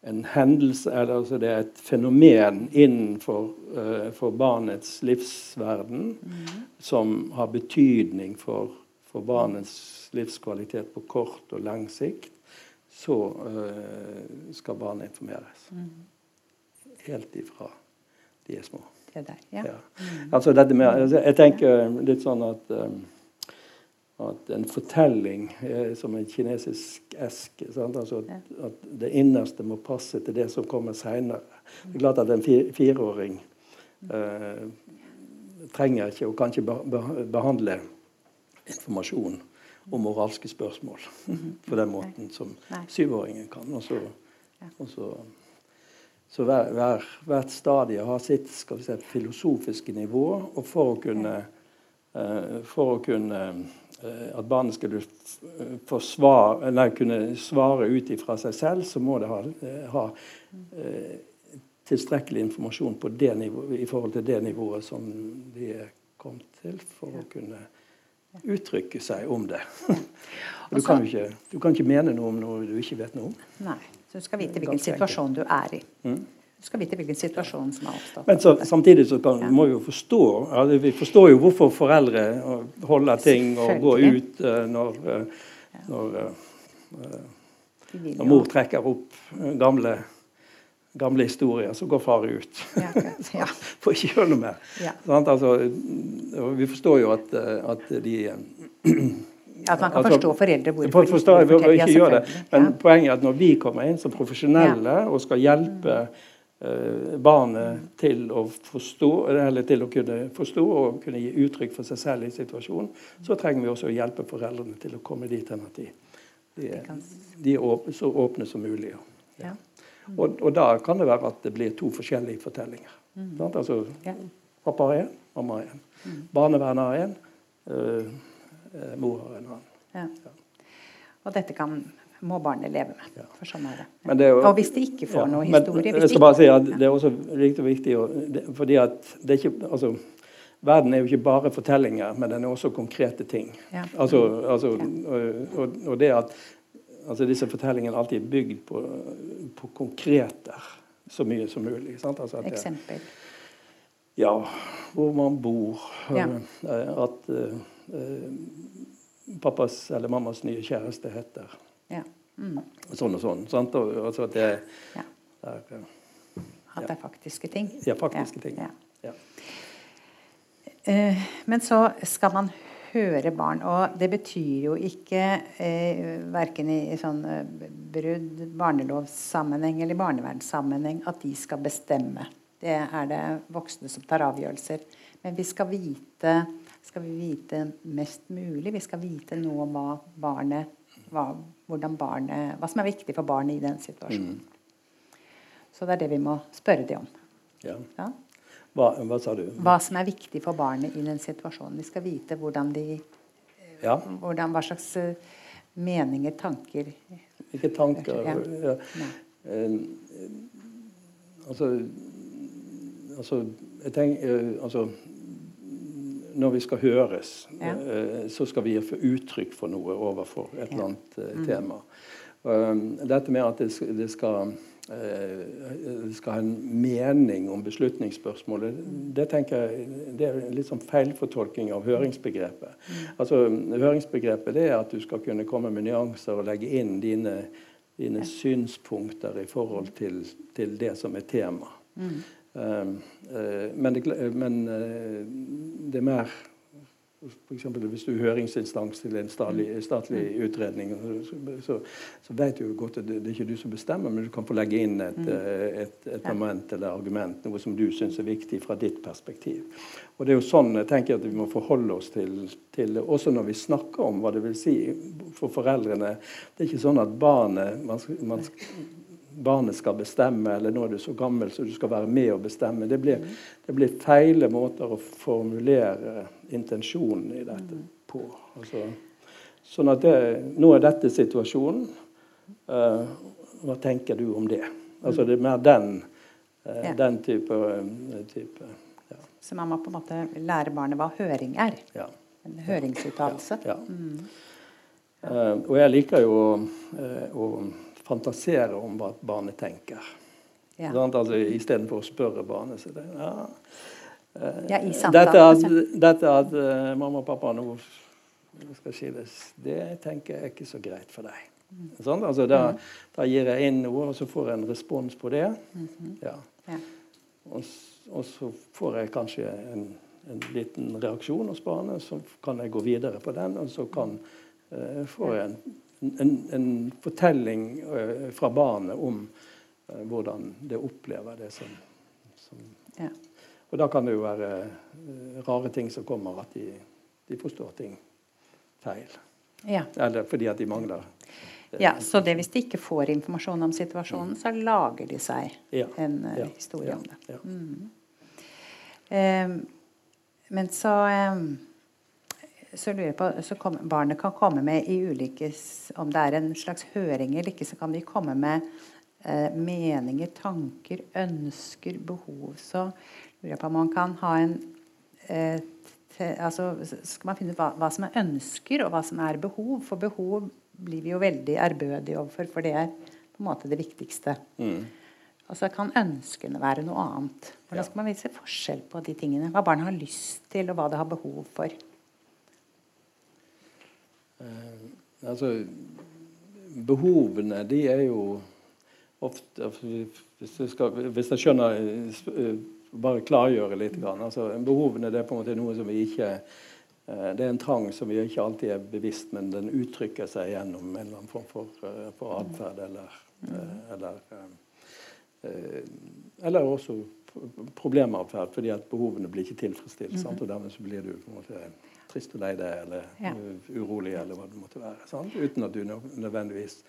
en hendelse, altså det er et fenomen innenfor uh, barnets livsverden mm. som har betydning for, for, barnets livskvalitet på kort og lang sikt, så uh, skal barnet informeres. Mm. Helt ifra de er små. Det er der, ja. ja. Mm. Altså med, altså jeg tenker litt sånn at um, at en fortelling er som en kinesisk eske. Altså at, at, det innerste må passe til det som kommer seinere. Det er klart at en fireåring eh, trenger ikke og kan ikke behandle informasjon om moralske spørsmål mhm. på den måten som syvåringen kan. Og så, og så, så hver, hver, hvert stadie har sitt si, filosofiske nivå. Og for å kunne, uh, for å kunne Eh, at barnet skulle forsvare, nei, kunne svare ut fra seg selv, så må det ha, eh, ha eh, tilstrekkelig informasjon på det nivå, i forhold til det nivået som de er kommet til, for å kunne uttrykke seg om det. du, kan ikke, du kan ikke mene noe om noe du ikke vet noe om. Nei, så du skal vite hvilken situasjon du er i. Mm. Du skal vite hvilken situasjon som har oppstått. Men så, samtidig så kan, ja. må vi jo forstå altså, Vi forstår jo hvorfor foreldre holder ting og går ut uh, når, uh, når, uh, når, mor trekker opp gamle, gamle historier, så går far ut. Ja, ja. For ikke gjøre noe mer. Ja. Altså, vi forstår jo at, at de at man kan altså, forstå foreldre hvorfor for, forstå, de ikke, gjør det. Men poenget er at når vi kommer inn som profesjonelle og skal hjelpe mm Eh, barnet til å forstå, eller til å kunne forstå og kunne gi uttrykk for seg selv i situasjonen, så trenger vi også å hjelpe foreldrene til å komme dit hen at de, de, de er så åpne som mulig. Ja. Og, og, da kan det være at det blir to forskjellige fortellinger. Mm. Altså, Pappa har én, mamma har én. Mm. Barnevernet har én, øh, mor har en annen. Ja. Og dette kan må barnet leve med. For sånn er det. det er jo, og hvis de ikke får ja, noe historie men, Jeg skal bare si at Det er også viktig, viktig det, fordi at det er ikke, altså, Verden er jo ikke bare fortellinger, men den er også konkrete ting. Ja. Altså, altså og, og, og, det at altså disse fortellingene alltid er bygd på, på konkreter så mye som mulig. Altså Eksempel? ja, hvor man bor. Ja. At at uh, pappas eller mammas nye kjæreste heter ja. Mm. Sånn og sånn. Sant? Og, altså at det, ja. er, ja. At det er faktiske ting. Ja, faktiske ting. Uh, men så skal man høre barn, og det betyr jo ikke uh, verken i, i sånn uh, brudd, barnelovssammenheng eller barnevernssammenheng at de skal bestemme. Det er det voksne som tar avgjørelser. Men vi skal vite, skal vi vite mest mulig. Vi skal vite noe om hva barnet hva, barnet, hva, som er viktig for barnet i den situasjonen. Mm. Så det er det vi må spørre dem om. Ja. ja? Hva, hva, sa du? Hva som er viktig for barnet i den situasjonen. Vi skal vite hvordan de ja. hvordan, Hva slags uh, meninger, tanker Ikke tanker ja. ja. Uh, altså, altså, jeg tenker uh, altså når vi skal høres, ja. Eh, så skal vi få uttrykk for noe overfor et eller annet eh, mm. tema. Um, dette med at det skal, det skal, eh, det skal ha en mening om beslutningsspørsmålet, det tenker jeg det er litt sånn feilfortolking av høringsbegrepet. Mm. Altså, høringsbegrepet det er at du skal kunne komme med nyanser og legge inn dine, dine synspunkter i forhold til, til det som er tema. Mm. Men, det, men det er mer f.eks. hvis du er høringsinstans til en statlig, mm. statlig mm. utredning, så, så, vet du jo godt at det, det er ikke du som bestemmer, men du kan få legge inn et, mm. eh, et, et moment eller argument, noe som du syns er viktig fra ditt perspektiv. Og Det er jo sånn jeg tenker at vi må forholde oss til, til, også når vi snakker om hva det vil si for foreldrene. Det er ikke sånn at barnet man, man, barnet skal bestemme, eller nå er du så gammel så du skal være med og bestemme. Det blir, det blir feile måter å formulere intensjonen i dette på. Altså, sånn at det, Nå er dette situasjonen. Uh, hva tenker du om det? Altså Det er mer den, uh, ja. den type, uh, type ja. Så man må på en måte lære barnet hva høring er? Ja. En høringsuttalelse? Ja. Mm. og jeg liker jo å fantasere om hva barnet tenker. Ja. Sånn, altså, Istedenfor å spørre barnet. Så det, ja, uh, ja, i dette at, dette at uh, mamma og pappa nå skal skilles, det tenker jeg er ikke så greit for deg. Sånn, altså, da, mm. da, gir jeg inn noe, og så får jeg en respons på det. Mm -hmm. ja. Og, og, så får jeg kanskje en, en, liten reaksjon hos barnet, så kan jeg gå videre på den, og så kan, uh, får jeg en en, en fortelling uh, fra barnet om uh, hvordan det opplever det som, som ja. Og da kan det jo være uh, rare ting som kommer, at de, de forstår ting feil. Ja. Eller fordi at de mangler ja, Så det hvis de ikke får informasjon om situasjonen, så lager de seg ja. en historie om det. Mm. Um, men så um, så lurer jeg på, så kom, Barnet kan komme med i ulike Om det er en slags høring eller ikke, så kan de komme med eh, meninger, tanker, ønsker, behov. Så lurer jeg på om man kan ha en eh, te, altså, Skal man finne ut hva, hva, som er ønsker, og hva som er behov? For behov blir vi jo veldig ærbødige overfor, for det er på en måte det viktigste. Mm. Så kan ønskene være noe annet. Hvordan skal man vise forskjell på de tingene? Hva barnet har lyst til, og hva det har behov for. Eh, altså, behovene, de er jo ofte Hvis jeg, skal, hvis jeg skjønner eh, Bare klargjøre litt. Altså, behovene det er på en måte noe som vi ikke eh, det er en trang som vi ikke alltid er bevisst, men den uttrykker seg gjennom en eller annen form for, for atferd eller, eller, eller også problematferd, fordi at behovene blir ikke tilfredsstilt. Mm -hmm. Og dermed så blir du på en måte trist og lei deg eller ja. urolig eller hva det måtte være. Sant? Uten at du nødvendigvis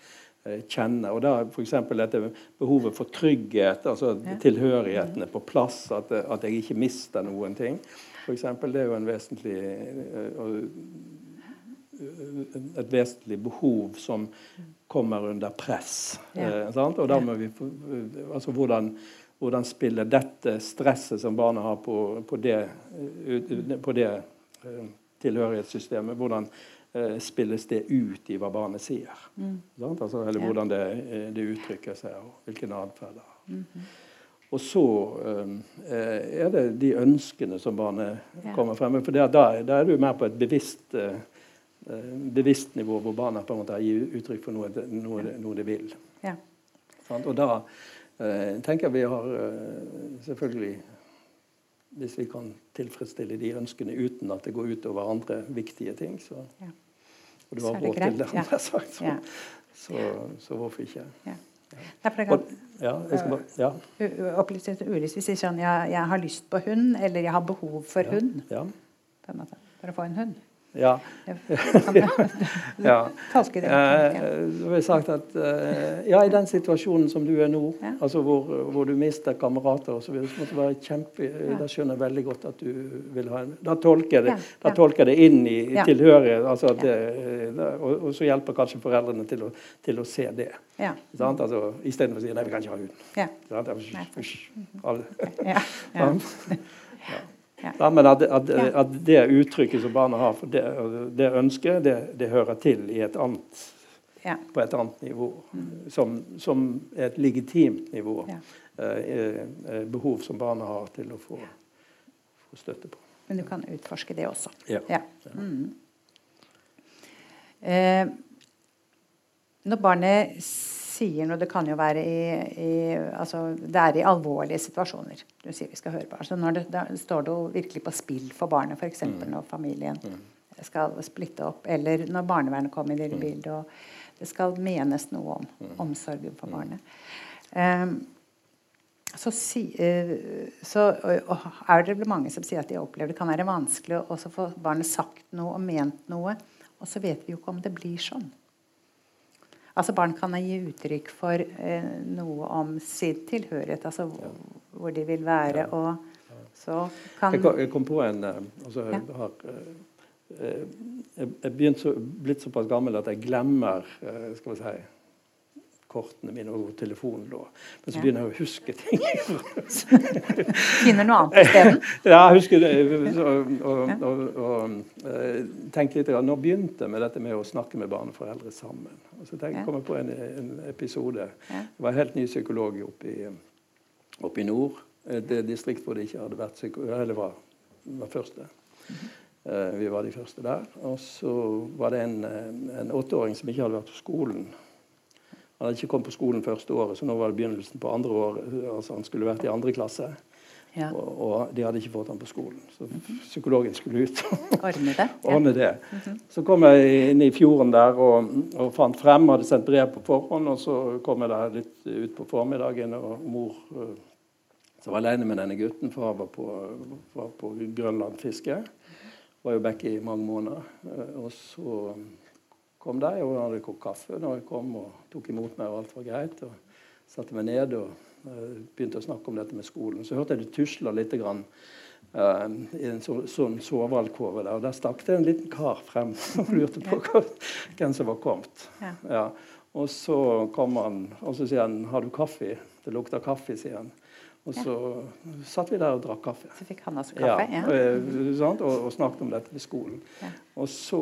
eh, kjenner. Og da f.eks. dette behovet for trygghet, altså ja. tilhørigheten er på plass, at, at, jeg ikke mister noen ting. For eksempel, det er jo en vesentlig eh, et vesentlig behov som kommer under press. Ja. Eh, og da må vi, altså hvordan, hvordan spiller dette stresset som barna har på, på det, eh, på det tilhørighetssystemet. Hvordan eh, spilles det ut i hva barnet sier? Mm. Altså, eller ja. hvordan det, eh, det, uttrykker seg, og hvilken atferd det har. Mm -hmm. Og så eh, er det de ønskene som barnet ja. kommer frem med. For da, da, er du mer på et bevisst, eh, bevisst nivå, hvor barna på en måte gir uttrykk for noe, noe, ja. noe de vil. Og da eh, tenker jeg vi har eh, selvfølgelig hvis vi kan tilfredsstille de ønskene uten at det går ut over andre viktige ting, så ja. Og du har råd til det, jeg sagt. Så, ja. så, så, hvorfor ikke? Ja. Ja, jeg skal bare, ja. Opplyst Ulis, hvis sånn jeg, jeg har lyst på hund, eller jeg har behov for hund. Ja. På en måte, for å få en hund. Ja. ja. Det. Eh, sagt at eh, ja, i den situasjonen som du er nå, altså hvor, hvor, du mister kamerater osv., måtte det være kjempe. Da skjønner jeg veldig godt at du vil ha en Da tolker det, da tolker det inn i ja. tilhørighet, altså det, og, og, så hjelper kanskje foreldrene til å, til å se det. Ja. Sant? Altså, Istedenfor å si nei, vi kan ikke ha hund. Ja. Sant? Ja. Ja. Ja. men at, at, at, det uttrykket som barna har, for det, det ønsket, det, det, hører til i et annet, ja. på et annet nivå. Mm. Som, som, et legitimt nivå. Ja. Eh, eh, behov som barna har til å få, få, støtte på. Men du kan utforske det også. Ja. Mm. Eh, når barnet sier noe Det kan jo være i, i altså, Det er i alvorlige situasjoner du sier vi skal høre på. Altså når det, da står det jo virkelig på spill for barnet, f.eks. Mm. når familien mm. skal splitte opp, eller når barnevernet kommer i mm. bildet, og det skal menes noe om mm. omsorgen for mm. barnet. Um, så, si, uh, så er det mange som sier at de opplever det kan være vanskelig å få barnet sagt noe og ment noe. Og så vet vi jo ikke om det blir sånn. Altså Barn kan gi uttrykk for eh, noe om sin tilhørighet, altså hvor, hvor de vil være. og så kan Jeg kom, på en eh, altså, jeg har jeg, jeg er så, blitt såpass gammel at jeg glemmer skal vi si, kortene mine og telefonen lå. Men så begynner jeg å huske ting. Finner noe annet isteden? Ja, jeg husker og, og, og, og eh, tenkte litt, Nå begynte jeg med dette med å snakke med barn og foreldre sammen. Og så tenkte, kom jeg på en, en episode. Det var en helt ny psykolog oppe i, oppe i nord. Det distrikt hvor det ikke hadde vært psykolog, eller var, var første. Mhm. Eh, vi var de første der. Og så var det en, en åtteåring som ikke hadde vært på skolen. Han hadde ikke kommet på skolen første året, så nå var det begynnelsen på andre år. altså Han skulle vært i andre klasse. Ja. Og, og, de hadde ikke fått ham på skolen. Så psykologen skulle ut Ordne det. Ordne det. Mm -hmm. Så kom jeg inn i fjorden der og, og, fant frem, hadde sendt brev på forhånd. Og så kom jeg der litt ut på formiddagen, og mor uh, som var alene med denne gutten, for han var på, var på Grønland-fiske. Var jo back i mange måneder. Uh, og så kom de, og hadde kokt kaffe når jeg kom og tok imot meg, og alt var greit. og Satte meg ned og uh, begynte å snakke om dette med skolen. Så hørte jeg det tusla litt grann, uh, i en så, sånn sovealkove der. Og der stakk det en liten kar frem og lurte på hvem som var kommet. Ja. Ja. Og så kom han, og så sier han 'Har du kaffe?' Det lukter kaffe, sier han. Og så ja. satt vi der og drakk kaffe. Så fikk han også kaffe, ja. ja. Og, og, og, snakket om dette med skolen. Ja. Og så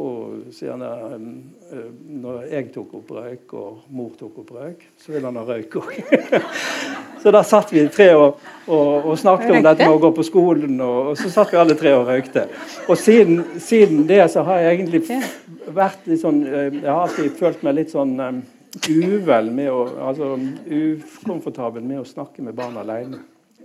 sier han uh, når jeg tok opp røyk, og mor tok opp røyk, så ville han ha røyk òg. så da satt vi tre og, og, snakket om dette med å gå på skolen, og, så satt vi alle tre og røykte. Og siden, siden det så har jeg egentlig vært litt sånn uh, Jeg har alltid følt meg litt sånn uvel med å, altså ukomfortabel med å snakke med barn alene.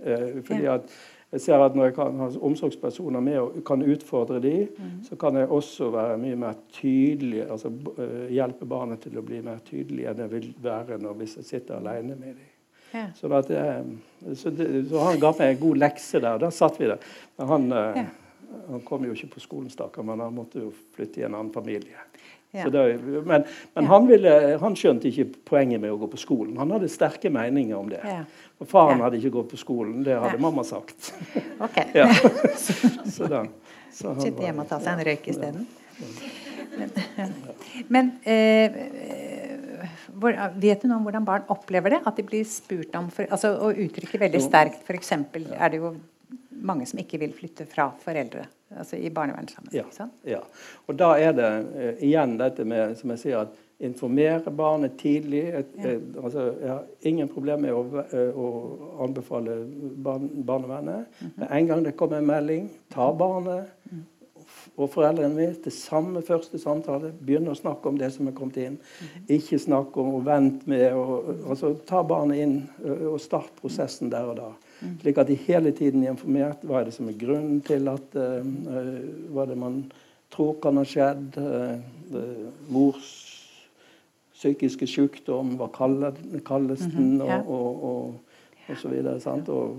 Eh, fordi at jeg ser at Når jeg kan ha omsorgspersoner med og kan utfordre dem, mm. så kan jeg også være mye mer tydelig, altså uh, hjelpe barnet til å bli mer tydelig enn jeg vil være når hvis jeg sitter alene med dem. Ja. Så, at jeg, så, det, så, han ga meg en god lekse der. Da satt vi der. Men han, ja. han kom jo ikke på skolen, stakkar, men han måtte jo flytte i en annen familie. Det, men, men han, ville, han, skjønte ikke poenget med å gå på skolen. Han hadde sterke meninger om det. Og faren hadde ikke gått på skolen. Det hadde mamma sagt. Ok. så da, så Sitte hjemme og ta seg en røyk isteden. Men, men eh, hvor, vet du noe om hvordan barn opplever det? At de blir spurt om for, altså, Å uttrykke veldig sterkt, f.eks. er det jo mange som ikke vil flytte fra foreldre. Altså i barnevernssammenheng. Ja, ja. Og da er det uh, igjen dette med som jeg sier, at informere barnet tidlig. Et, ja. et, altså, jeg har ingen problemer med å, uh, å anbefale barn, barnevernet. Mm -hmm. En gang det kommer en melding, ta barnet mm. og foreldrene mine til samme første samtale. Begynne å snakke om det som er kommet inn. Mm. Ikke snakke om å vente med å altså, Ta barnet inn og start prosessen der og da. Slik at de hele tiden er informert. Hva er det som er grunnen til at uh, Hva er det man tror kan ha skjedd? Uh, mors psykiske sykdom, hva kalles den? Ja. og, og, og, og, så videre. Sant? Og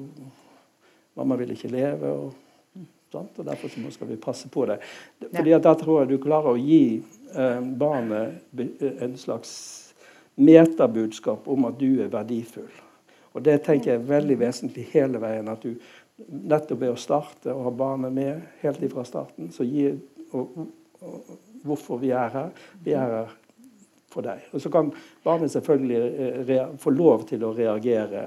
mamma vil ikke leve. og Sant? og Derfor skal vi passe på det. Fordi at Da tror jeg du klarer å gi eh, barnet en slags metabudskap om at du er verdifull. Og Det tenker jeg er veldig vesentlig hele veien. at du Nettopp ved å starte og ha barnet med helt ifra starten, så gir og, og, hvorfor vi er her. Vi er her for deg. Og Så kan barnet selvfølgelig eh, få lov til å reagere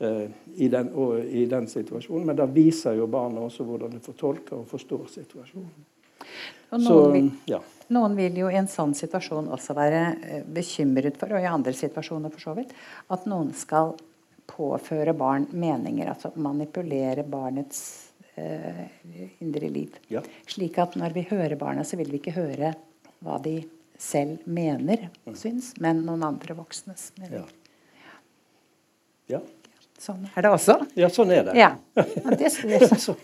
eh, i, den, i, den, situasjonen, men da viser jo barnet også hvordan det fortolker og forstår situasjonen. Og noen, så, vil, ja. noen, vil, jo i en sånn situasjon også være eh, bekymret for, og i andre situasjoner for så vidt, at noen skal påføre barn meninger. Altså manipulere barnets eh, indre liv. Ja. Slik at når vi hører barna, så vil vi ikke høre hva de selv mener, og mm. syns, men noen andre voksnes mening. Ja. ja. Sånn er det også? Ja, sånn er det. Ja. Det, det, så,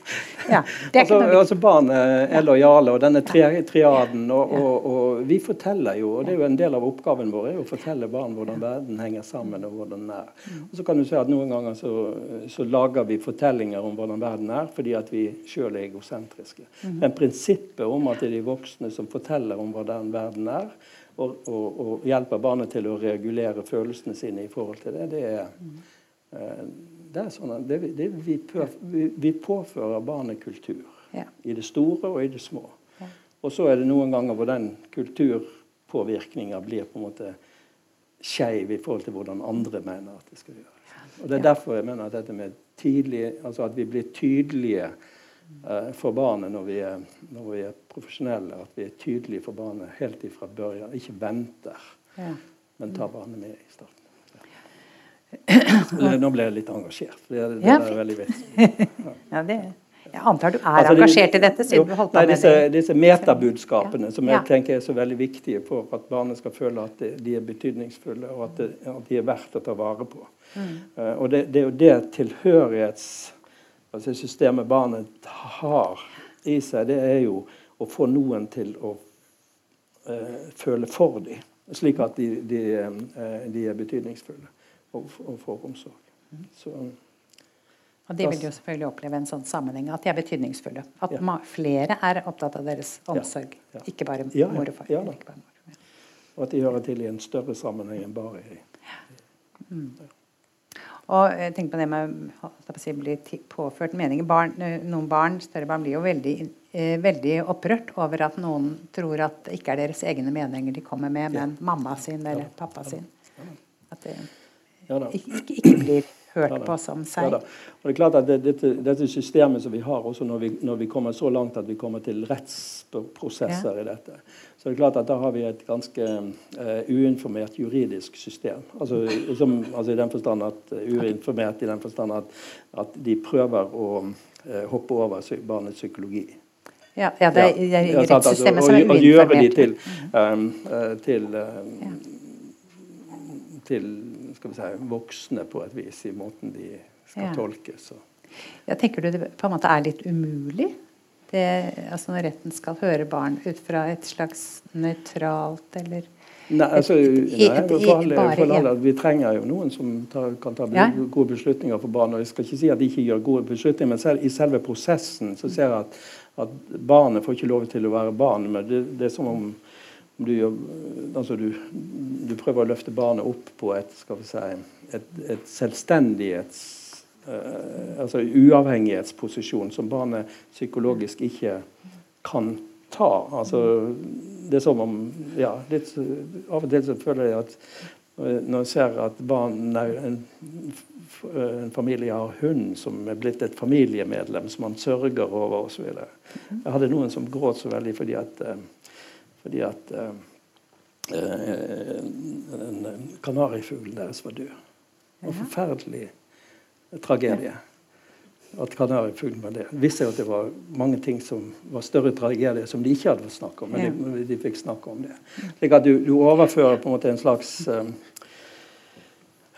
ja, det altså, altså, Barnet er lojale, og denne triaden og, og, og, vi forteller jo, og det er jo en del av oppgaven vår, er å fortelle barn hvordan verden henger sammen, og hvordan den er. Og så kan du si at Noen ganger så, så lager vi fortellinger om hvordan verden er, fordi at vi sjøl er egosentriske. Mhm. Men prinsippet om at det er de voksne som forteller om hvordan verden er, og, og, og hjelper barnet til å regulere følelsene sine i forhold til det, det er Eh, det er sånn at det, det, vi, påfører barnet kultur. Ja. I det store og i det små. Ja. Og så er det noen ganger hvor den kulturpåvirkninga blir på en måte skeiv i forhold til hvordan andre mener at det skal gjøres. Og Det er derfor jeg mener at dette med tidlig, altså at vi blir tydelige uh, for barnet når vi, er, når vi, er, profesjonelle. At vi er tydelige for barnet helt ifra børjan. Ikke venter, ja. men tar barnet med i starten. Nå ble jeg litt engasjert. Det, det ja, er veldig viktig. Ja. det, jeg antar du er altså, engasjert i dette? siden jo, du holdt nei, disse, med Disse metabudskapene som jeg tenker er så veldig viktige for at barnet skal føle at de er betydningsfulle, og at, de er verdt å ta vare på. Mm. Uh, og det, det, er jo det tilhørighetssystemet altså barnet har i seg, det er jo å få noen til å uh, føle for dem, slik at de, de, uh, de er betydningsfulle og, og får omsorg. Så, og De vil jo selvfølgelig oppleve en sånn sammenheng, at de er betydningsfulle. At ja. flere er opptatt av deres omsorg, ja. Ja. ikke bare mor og far. Og at de hører til i en større sammenheng enn bare i mm. Og jeg tenker på det med å si, bli påført meninger. Barn, noen barn, større barn blir jo veldig, eh, veldig, opprørt over at noen tror at det ikke er deres egne meninger de kommer med, men mamma sin eller pappa sin. At det, ja, ikke, ikke, blir hørt ja, på som seg. Ja, og det er klart at det, dette, dette, systemet som vi har, også når vi, når vi, kommer så langt at vi kommer til rettsprosesser i dette, så det er klart at da har vi et ganske uh, uinformert juridisk system. Altså, som, altså i den forstand at uh, Uinformert i den forstand at, at de prøver å uh, hoppe over barnets psykologi. Ja, ja det er, det er rettssystemet som er uinformert. Og gjøre de til, um, til, um, til skal vi si, voksne på et vis i måten de skal ja. tolkes. Ja, tenker du det på en måte er litt umulig? Det, altså Når retten skal høre barn ut fra et slags nøytralt eller Nei, altså, nei for alle, for alle, Vi trenger jo noen som tar, kan ta gode beslutninger for barn. og Jeg skal ikke si at de ikke gjør gode beslutninger, men selv, i selve prosessen så ser jeg at, at barnet får ikke lov til å være barn. men det, det er som om du, altså du, du, prøver å løfte barnet opp på et, skal vi si, et, et selvstendighets... Uh, altså uavhengighetsposisjon som barnet psykologisk ikke kan ta. Altså, det er som om ja, litt, Av og til så føler jeg at uh, når jeg ser at barn, en, en, familie har hund som er blitt et familiemedlem som man sørger over osv. Jeg hadde noen som gråt så veldig fordi at uh, fordi at eh, eh en kanarifugl deres var død. En forferdelig tragedie at kanarifuglen var det. Visste jo at det var mange ting som var større tragedier som de ikke hadde fått snakke om. Men de, de, fikk snakke om det. Slik at du, du overfører på en måte en slags eh,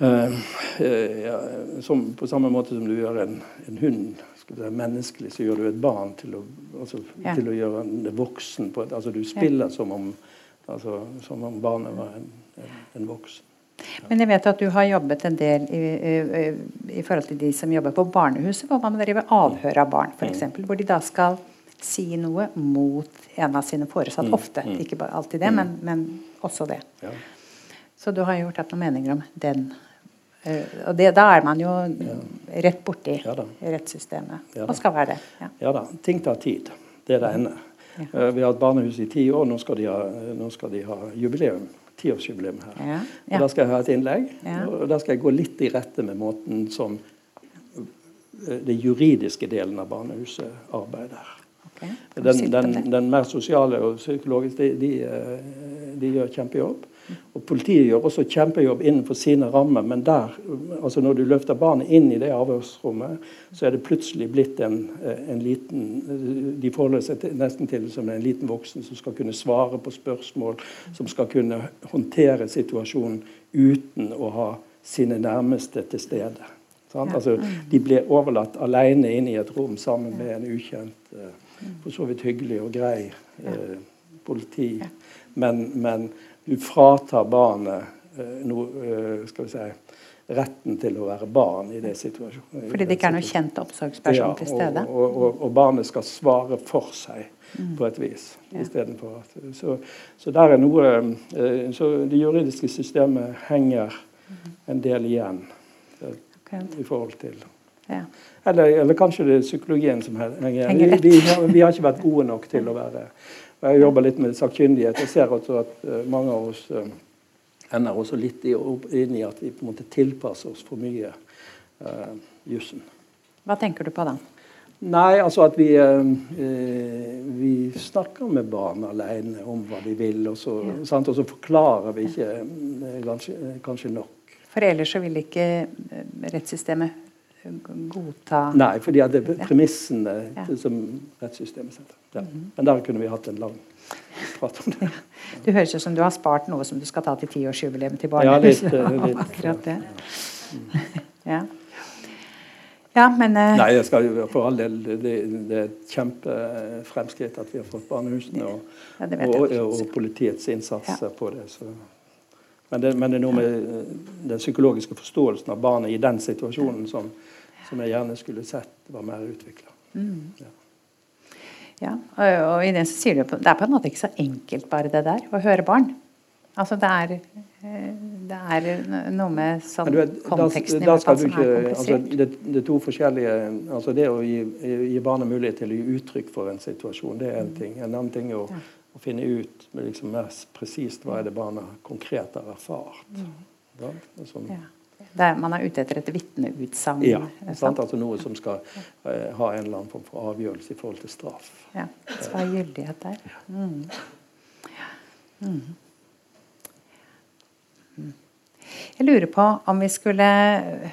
eh, ja, som, På samme måte som du gjør en, en hund være menneskelig, så gjør du et barn til å, altså, ja. til å gjøre det voksen. på et, altså Du spiller ja. som, om, altså, som om barnet var en, en, en, voksen. Men jeg vet at du har jobbet en del i, i, i forhold til de som jobber på barnehuset, hvor man driver avhør av barn, f.eks. Mm. Hvor de da skal si noe mot en av sine foresatte. Mm. Ofte. Mm. Ikke alltid det, mm. men, men, også det. Ja. Så du har gjort deg noen meninger om den og det, Da er man jo ja. rett borti ja, rettssystemet. Ja, og skal være det. Ja. ja. da. Ting tar tid. Det er det ene. Uh, vi har hatt barnehus i ti år. Nå skal de ha, nå skal de ha jubileum. Tiårsjubileum her. Og Da skal jeg ha et innlegg. Og da skal jeg gå litt i rette med måten som uh, det juridiske delen av barnehuset arbeider. Okay. Den, den, den, mer sosiale og psykologiske, de, de, de gjør kjempejobb. Og Politiet gjør også kjempejobb innenfor sine rammer, men der, altså når du løfter barnet inn i det avhørsrommet, så er det plutselig blitt en, eh, en liten De forholder seg til, nesten til som en liten voksen som skal kunne svare på spørsmål, som skal kunne håndtere situasjonen uten å ha sine nærmeste til stede. Ja. Altså, de blir overlatt alene inne i et rom sammen med en ukjent, uh, for så vidt hyggelig og grei eh, politi. Men, men, du fratar barnet uh, noe, skal vi si, retten til å være barn i det situasjonen. Fordi det ikke er noe kjent omsorgsperson ja, til stede? Og, og, og, barnet skal svare for seg mm. på et vis. Ja. At så, så der er noe Så det juridiske systemet henger en del igjen i forhold til ja. eller, eller, kanskje det er psykologien som henger igjen. Vi, vi, vi, har ikke vært gode nok til å være og Jeg jobber litt med sakkyndighet. Jeg ser også at uh, mange av oss uh, ender også litt inn i at vi på en måte tilpasser oss for mye uh, jussen. Hva tenker du på da? Nei, altså at vi, vi snakker med barn alene om hva de vil, og så, ja. og så forklarer vi ikke kanskje, kanskje nok. For ellers så vil ikke eh, rettssystemet godta Nei, fordi det er premissene ja. som rettssystemet setter. Ja. Mm -hmm. Men der kunne vi hatt en lang prat om det. Ja. Det høres ut som du har spart noe som du skal ta til tiårsjubileum til barnehuset. Ja, litt, litt, Akkurat det. Ja. Ja, men uh... Nei, jeg skal for all del det, det er et kjempefremskritt at vi har fått barnehusene og, ja, og, og, politiets innsats ja. på det. Så men det, men det, er noe med eh, den psykologiske forståelsen av barnet i den situasjonen som, som jeg gjerne skulle sett var mer utvikla. Mm. Ja. ja. og, og, i det så sier du det er på en måte ikke så enkelt bare det der, å høre barn. Altså det er, eh, det er noe med sånn konteksten da, da skal du ikke, altså, det, det, er to forskjellige altså Det å gi, gi barnet mulighet til å gi uttrykk for en situasjon, det er en ting. En annen ting er å, å finne ut liksom mest presist hva er det barna konkret har erfart. Mm. Da, sånn. ja. Der man er ute etter et vitneutsagn? Ja. Sant? Altså noe som skal uh, ha en eller annen form for avgjørelse i forhold til straff. Ja, skal ha gyldighet der. Mm. Mm. mm. Jeg lurer på om vi skulle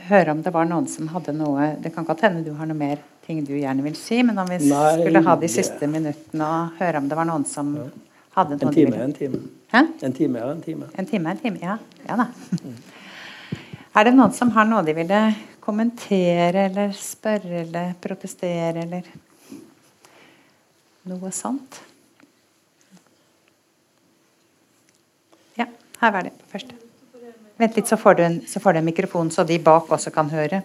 høre om det var noen som hadde noe Det kan godt hende du har noe mer ting du gjerne vil si, men om vi Nei, skulle ha de siste minuttene og høre om det var noen som ja. hadde noe En time er en time. Hæ? En time er en time. En time er en time, ja. Ja da. Mm. Er det noen som har noe de ville kommentere eller spørre eller protestere eller noe sånt? Ja, her var det på første. Vent litt, så får, du en, så får du en mikrofon, så de bak også kan høre.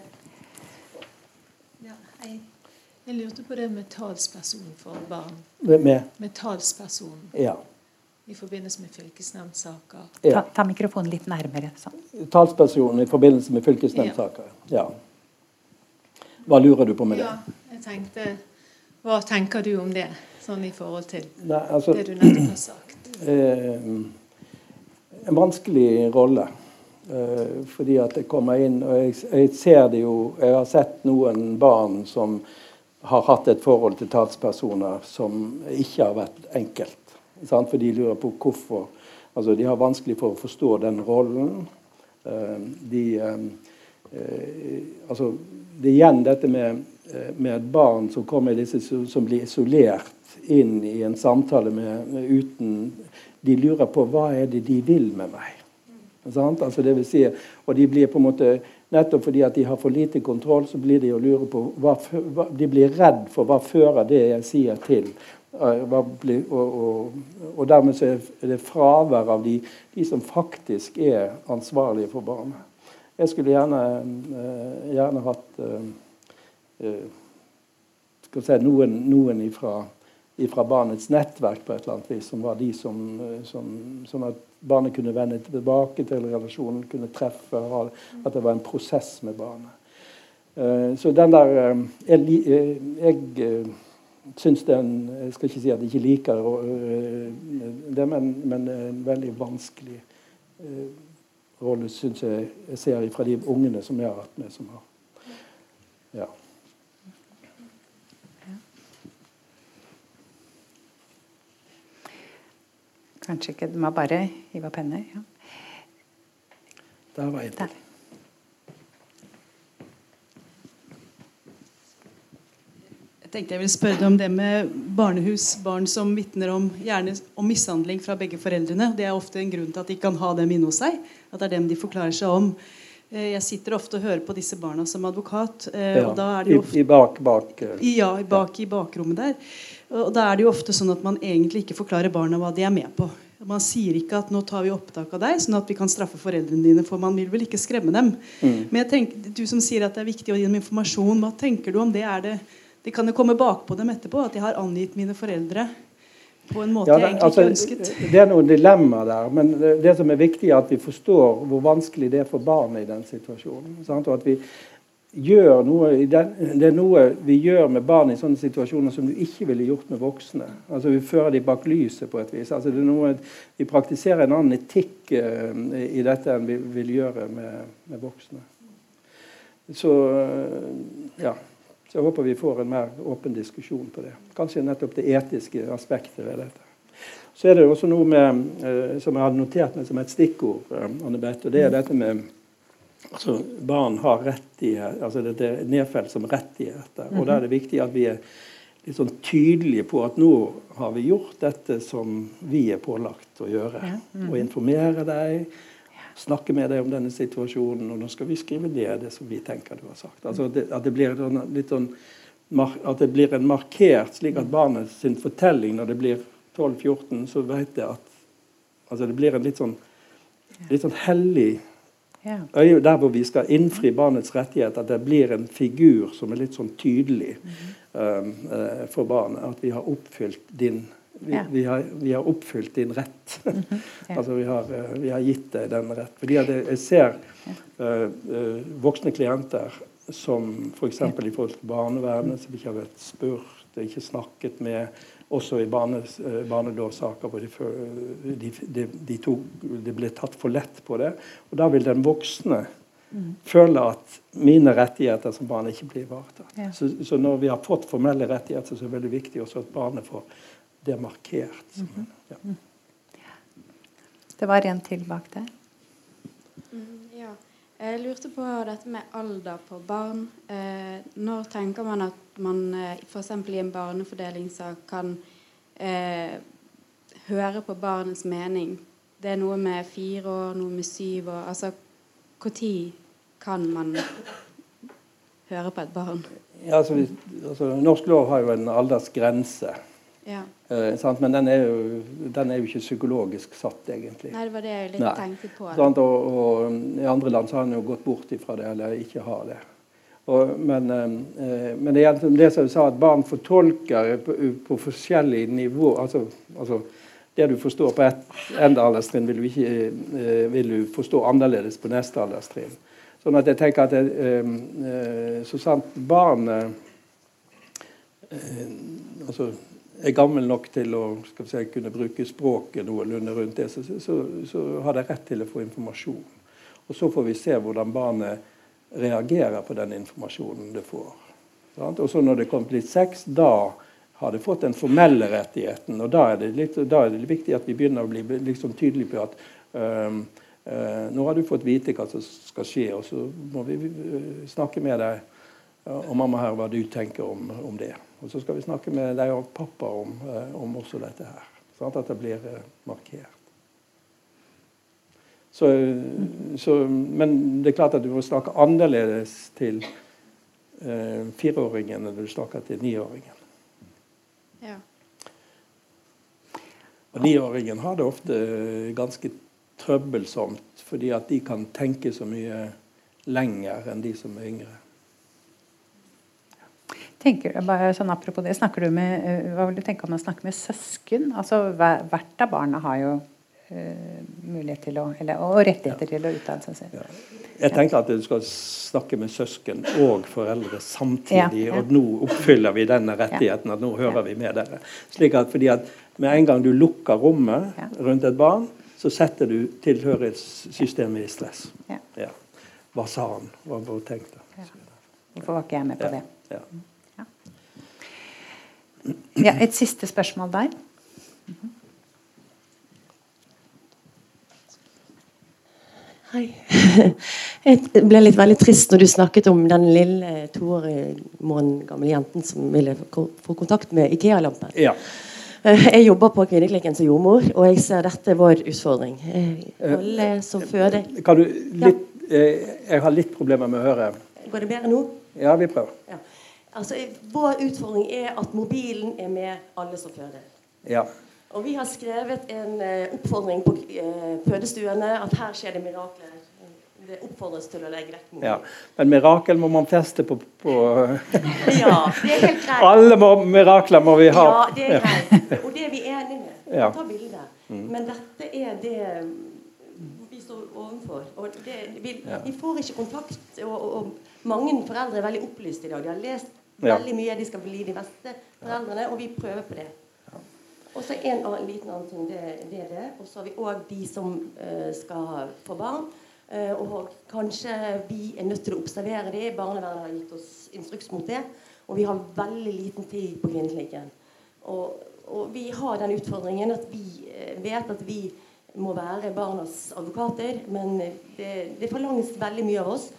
Jeg lurte på det med talsperson for barn. Med, med talsperson. Ja. I forbindelse med fylkesnemndsaker. Ja. Ta, ta, mikrofonen litt nærmere. Sånn. Talspersonen i forbindelse med fylkesnemndsaker. Ja. Hva lurer du på med ja, det? Jeg tenkte, Hva tenker du om det, sånn i forhold til Nei, altså, det du nettopp har sagt? Eh, en vanskelig rolle. Eh, fordi at jeg kommer inn og jeg, jeg, ser det jo Jeg har sett noen barn som har hatt et forhold til talspersoner som ikke har vært enkelt. Sant? For de lurer på hvorfor. Altså, de har vanskelig for å forstå den rollen. Uh, de uh, altså, Det er igjen dette med, med et barn som disse, som blir isolert inn i en samtale med, med, uten De lurer på hva er det de vil med meg. Altså, det vil si, og de blir på en måte Nettopp fordi at de har for lite kontroll, så blir de å lure på hva, De blir redd for hva fører det jeg sier til. Blir, og, og, dermed er det fravær av de, de, som faktisk er ansvarlige for barnet. Jeg skulle gjerne, uh, gjerne hatt uh, skal si, noen, noen ifra, ifra, barnets nettverk på et eller annet vis, som var de som, som, Sånn at barnet kunne vende tilbake til relasjonen, kunne treffe, at det var en prosess med barnet. Eh, så den der Jeg, Jeg, eh, syns den Jeg skal ikke si at jeg ikke liker det, men, men en veldig vanskelig rolle, syns jeg jeg ser fra de ungene som jeg har hatt med. som har ja. Kanskje ikke. det var bare hive Penne? Ja. Der var jeg til. Jeg tenkte jeg ville spørre deg om det med barnehus. Barn som vitner om, gjerne om mishandling fra begge foreldrene. Det er ofte en grunn til at de kan ha dem inne hos seg. At det er dem de forklarer seg om. Eh, jeg sitter ofte og hører på disse barna som advokat. Ja, er det ofte, I, bak, bak Ja, bak i bakrommet der. Og da er det jo ofte sånn at man egentlig ikke forklarer barna hva de er med på. Man sier ikke at 'nå tar vi opptak av deg', sånn at vi kan straffe foreldrene dine. For man vil vel ikke skremme dem. Mm. Men jeg tenker, du som sier at det er viktig å gi dem informasjon, hva tenker du om det? Er det de kan jo komme bakpå dem etterpå, at jeg har angitt mine foreldre på en måte ja, det, jeg egentlig altså, ikke ønsket. Det er noen dilemmaer der, men det, det, som er viktig, er at vi forstår hvor vanskelig det er for barnet i den situasjonen. Sant? Og at vi gjør noe, den, Det er noe vi gjør med barn i sånne situasjoner som du ikke ville gjort med voksne. Altså Vi fører dem bak lyset på et vis. Altså det er noe, Vi praktiserer en annen etikk uh, i dette enn vi vil gjøre med, med voksne. Så uh, ja. Så jeg håper vi får en mer åpen diskusjon på det. Kanskje nettopp det etiske aspektet ved dette. Så er det også noe med, uh, som jeg hadde notert meg som et stikkord, Anne Beth, og det er dette med altså, barn har rettigheter, altså det er nedfelt som rettigheter. Og da er det viktig at vi er litt sånn tydelige på at nå har vi gjort dette som vi er pålagt å gjøre. Mm. Å informere deg, snakke med deg om denne situasjonen, og nå skal vi skrive ned det som vi tenker du har sagt. Altså det, at, det blir en, litt sånn, at det blir en markert, slik at barnet sin fortelling når det blir 12-14, så vet det at altså det blir en litt sånn, litt sånn hellig ja. Der hvor vi skal innfri barnets rettighet, at det blir en figur som er litt sånn tydelig mm -hmm. um, uh, for barnet. At vi har oppfylt din vi, ja. vi, har, vi har, oppfylt din rett. Mm -hmm. ja. altså vi har, uh, vi har, gitt deg den rett. Fordi jeg, ser uh, voksne klienter som f.eks. For i forhold til barnevernet, som ikke har vært spurt, ikke snakket med også i barnes, uh, barnelovsaker hvor de, de, de, de, tok, de, ble tatt for lett på det. Og da vil den voksne mm. føle at mine rettigheter som barn ikke blir ivaretatt. Ja. Så, så, når vi har fått formelle rettigheter, så er det veldig viktig også at barnet får det er markert. Mm -hmm. ja. Det var en til bak der. Mm, ja. Jeg lurte på dette med alder på barn. Eh, når tenker man at man eh, f.eks. i en barnefordelingssak kan eh, høre på barnets mening. Det er noe med fire år, noe med syv år. Altså når kan man høre på et barn? Ja, altså, altså, norsk lov har jo en aldersgrense. Ja. Eh, men den er, jo, den er, jo, ikke psykologisk satt, egentlig. Nei, det var det jeg litt Nei. tenkte på. Og, og, I andre land så har en jo gått bort ifra det, eller ikke har det. Og, men, eh, men, det er det som du sa, at barn fortolker på, på forskjellig nivå. Altså, altså, det du forstår på ett alderstrinn, vil, eh, vil, du forstå annerledes på neste alderstrinn. Sånn at jeg tenker at det, eh, eh, så sant barnet eh, altså, er gammel nok til å si, kunne bruke språket noenlunde rundt det, så, så, så har det rett til å få informasjon. Og Så får vi se hvordan barnet reagerer på den informasjonen det får. Og så når det kommer til sex, da har det fått den formelle rettigheten. og Da er det, litt, da er det viktig at vi begynner å bli liksom tydelige på at um, uh, nå har du fått vite hva som skal skje, og så må vi uh, snakke med deg og mamma her hva du tenker om, om, det. Og så skal vi snakke med deg og pappa om, om også dette her. Sånn at det blir markert. Så, så, men det er klart at du må snakke annerledes til eh, fireåringen enn du snakker til niåringen. Ja. Og niåringen har det ofte ganske trøbbelsomt, fordi at de kan tenke så mye lenger enn de som er yngre. Tenker, bare sånn Apropos det, snakker du med, eh, hva vil du tenke om å snakke med søsken? Altså, Hvert av barna har jo uh, mulighet til å, eller, og rettigheter ja. til å uttale seg. Ja. Jeg tenker at du skal snakke med søsken og foreldre samtidig. Ja, og nå oppfyller vi denne rettigheten, at nå hører vi med dere. Slik at, fordi at Med en gang du lukker rommet rundt et barn, så setter du tilhørighetssystemet i stress. Hva sa han? Hva han tenkt? Hvorfor var ikke jeg med på det? Ja. Et siste spørsmål der. Hei. Jeg ble litt veldig trist når du snakket om den lille to år måneden gamle jenten som ville få kontakt med Ikea-lampen. Ja. Eh, jeg jobber på kvinneklinikken som jordmor, og jeg ser dette var vår utfordring. Eh, alle som føder Kan du litt, Jeg har litt problemer med å høre. Går det bedre nå? Ja, vi prøver. Ja. Altså, vår utfordring er at mobilen er med alle som føder. Ja. Og vi har skrevet en uh, oppfordring på uh, fødestuene at her skjer det mirakler. Det oppfordres til å legge vekk mobilen. Ja. Men mirakel må man feste på, på Ja, det er helt greit. Alle må, mirakler må vi ha. Ja, det er greit. Og det er vi enige med. Ja. Ta bilder. Mm. Men dette er det vi står overfor. Og det, vi, vi, får ikke kontakt. Og, og, og, mange foreldre er veldig opplyst i dag. De har lest veldig mye. De skal bli de beste foreldrene, og vi prøver på det. Og så en liten annen ting. Det, det er det. Og så har vi òg de som uh, skal få barn. Uh, og kanskje vi er nødt til å observere det. Barnevernet har gitt oss instruks mot det. Og vi har veldig liten tid på kvinneklinikken. Og, og, vi har den utfordringen at vi uh, vet at vi må være barnas advokater. Men det, det forlanges veldig mye av oss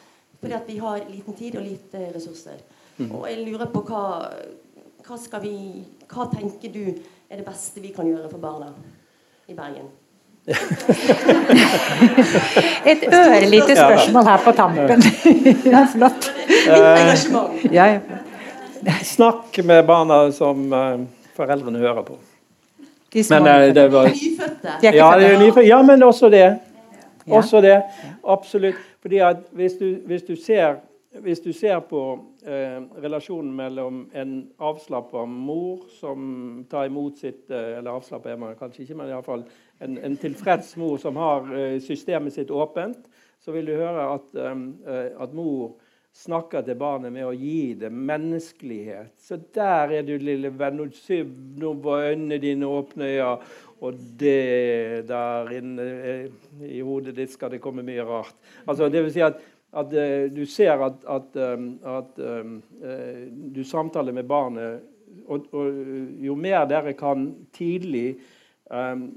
fordi at vi har liten tid og lite ressurser. Mm. Og jeg lurer på hva, hva skal vi Hva tenker du er det beste vi kan gjøre for barna i Bergen? Et ørlite spørsmål her på tampen. ja, flott. Ja, Snakk med barna som uh, foreldrene hører på. De men, uh, det var, nyfødte. Ja, det er nyfødte. ja, men også det. Også det. Absolutt. Fordi at hvis du, hvis du ser hvis du ser på eh, relasjonen mellom en avslappa mor som tar imot sitt eh, Eller avslappa er man kanskje ikke, men iallfall en, en tilfreds mor som har eh, systemet sitt åpent, så vil du høre at, eh, at, mor snakker til barnet med å gi det menneskelighet. Så der er du, lille venn. Nå var øynene dine åpne, ja. Og det der inne i hodet ditt skal det komme mye rart. Altså, det vil si at at uh, du ser at, at, um, at um, uh, du samtaler med barnet og, og, jo mer dere kan tidlig um,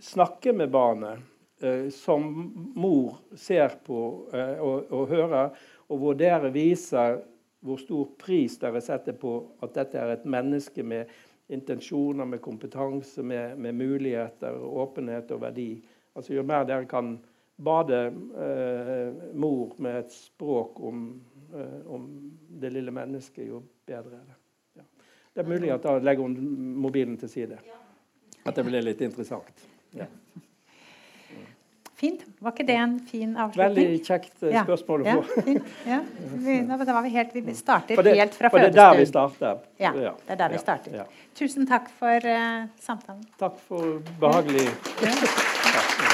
snakke med barnet uh, som mor ser på og, og, hører, og hvor dere viser hvor stor pris dere setter på at dette er et menneske med intensjoner, med kompetanse, med, med muligheter, åpenhet og verdi. Altså Jo mer dere kan bade eh, mor med et språk om, eh, om, det lille mennesket, jo bedre er det. Ja. Det er mulig at da legger hun mobilen til side. At det blir litt interessant. Ja. Fint. Var ikke det en fin avslutning? Veldig kjekt eh, spørsmål å få. Ja, ja. da var vi helt, vi starter det, helt fra fødestund. For det er der vi starter. Ja, det er der vi starter. Tusen takk for uh, samtalen. Takk for behagelig ja.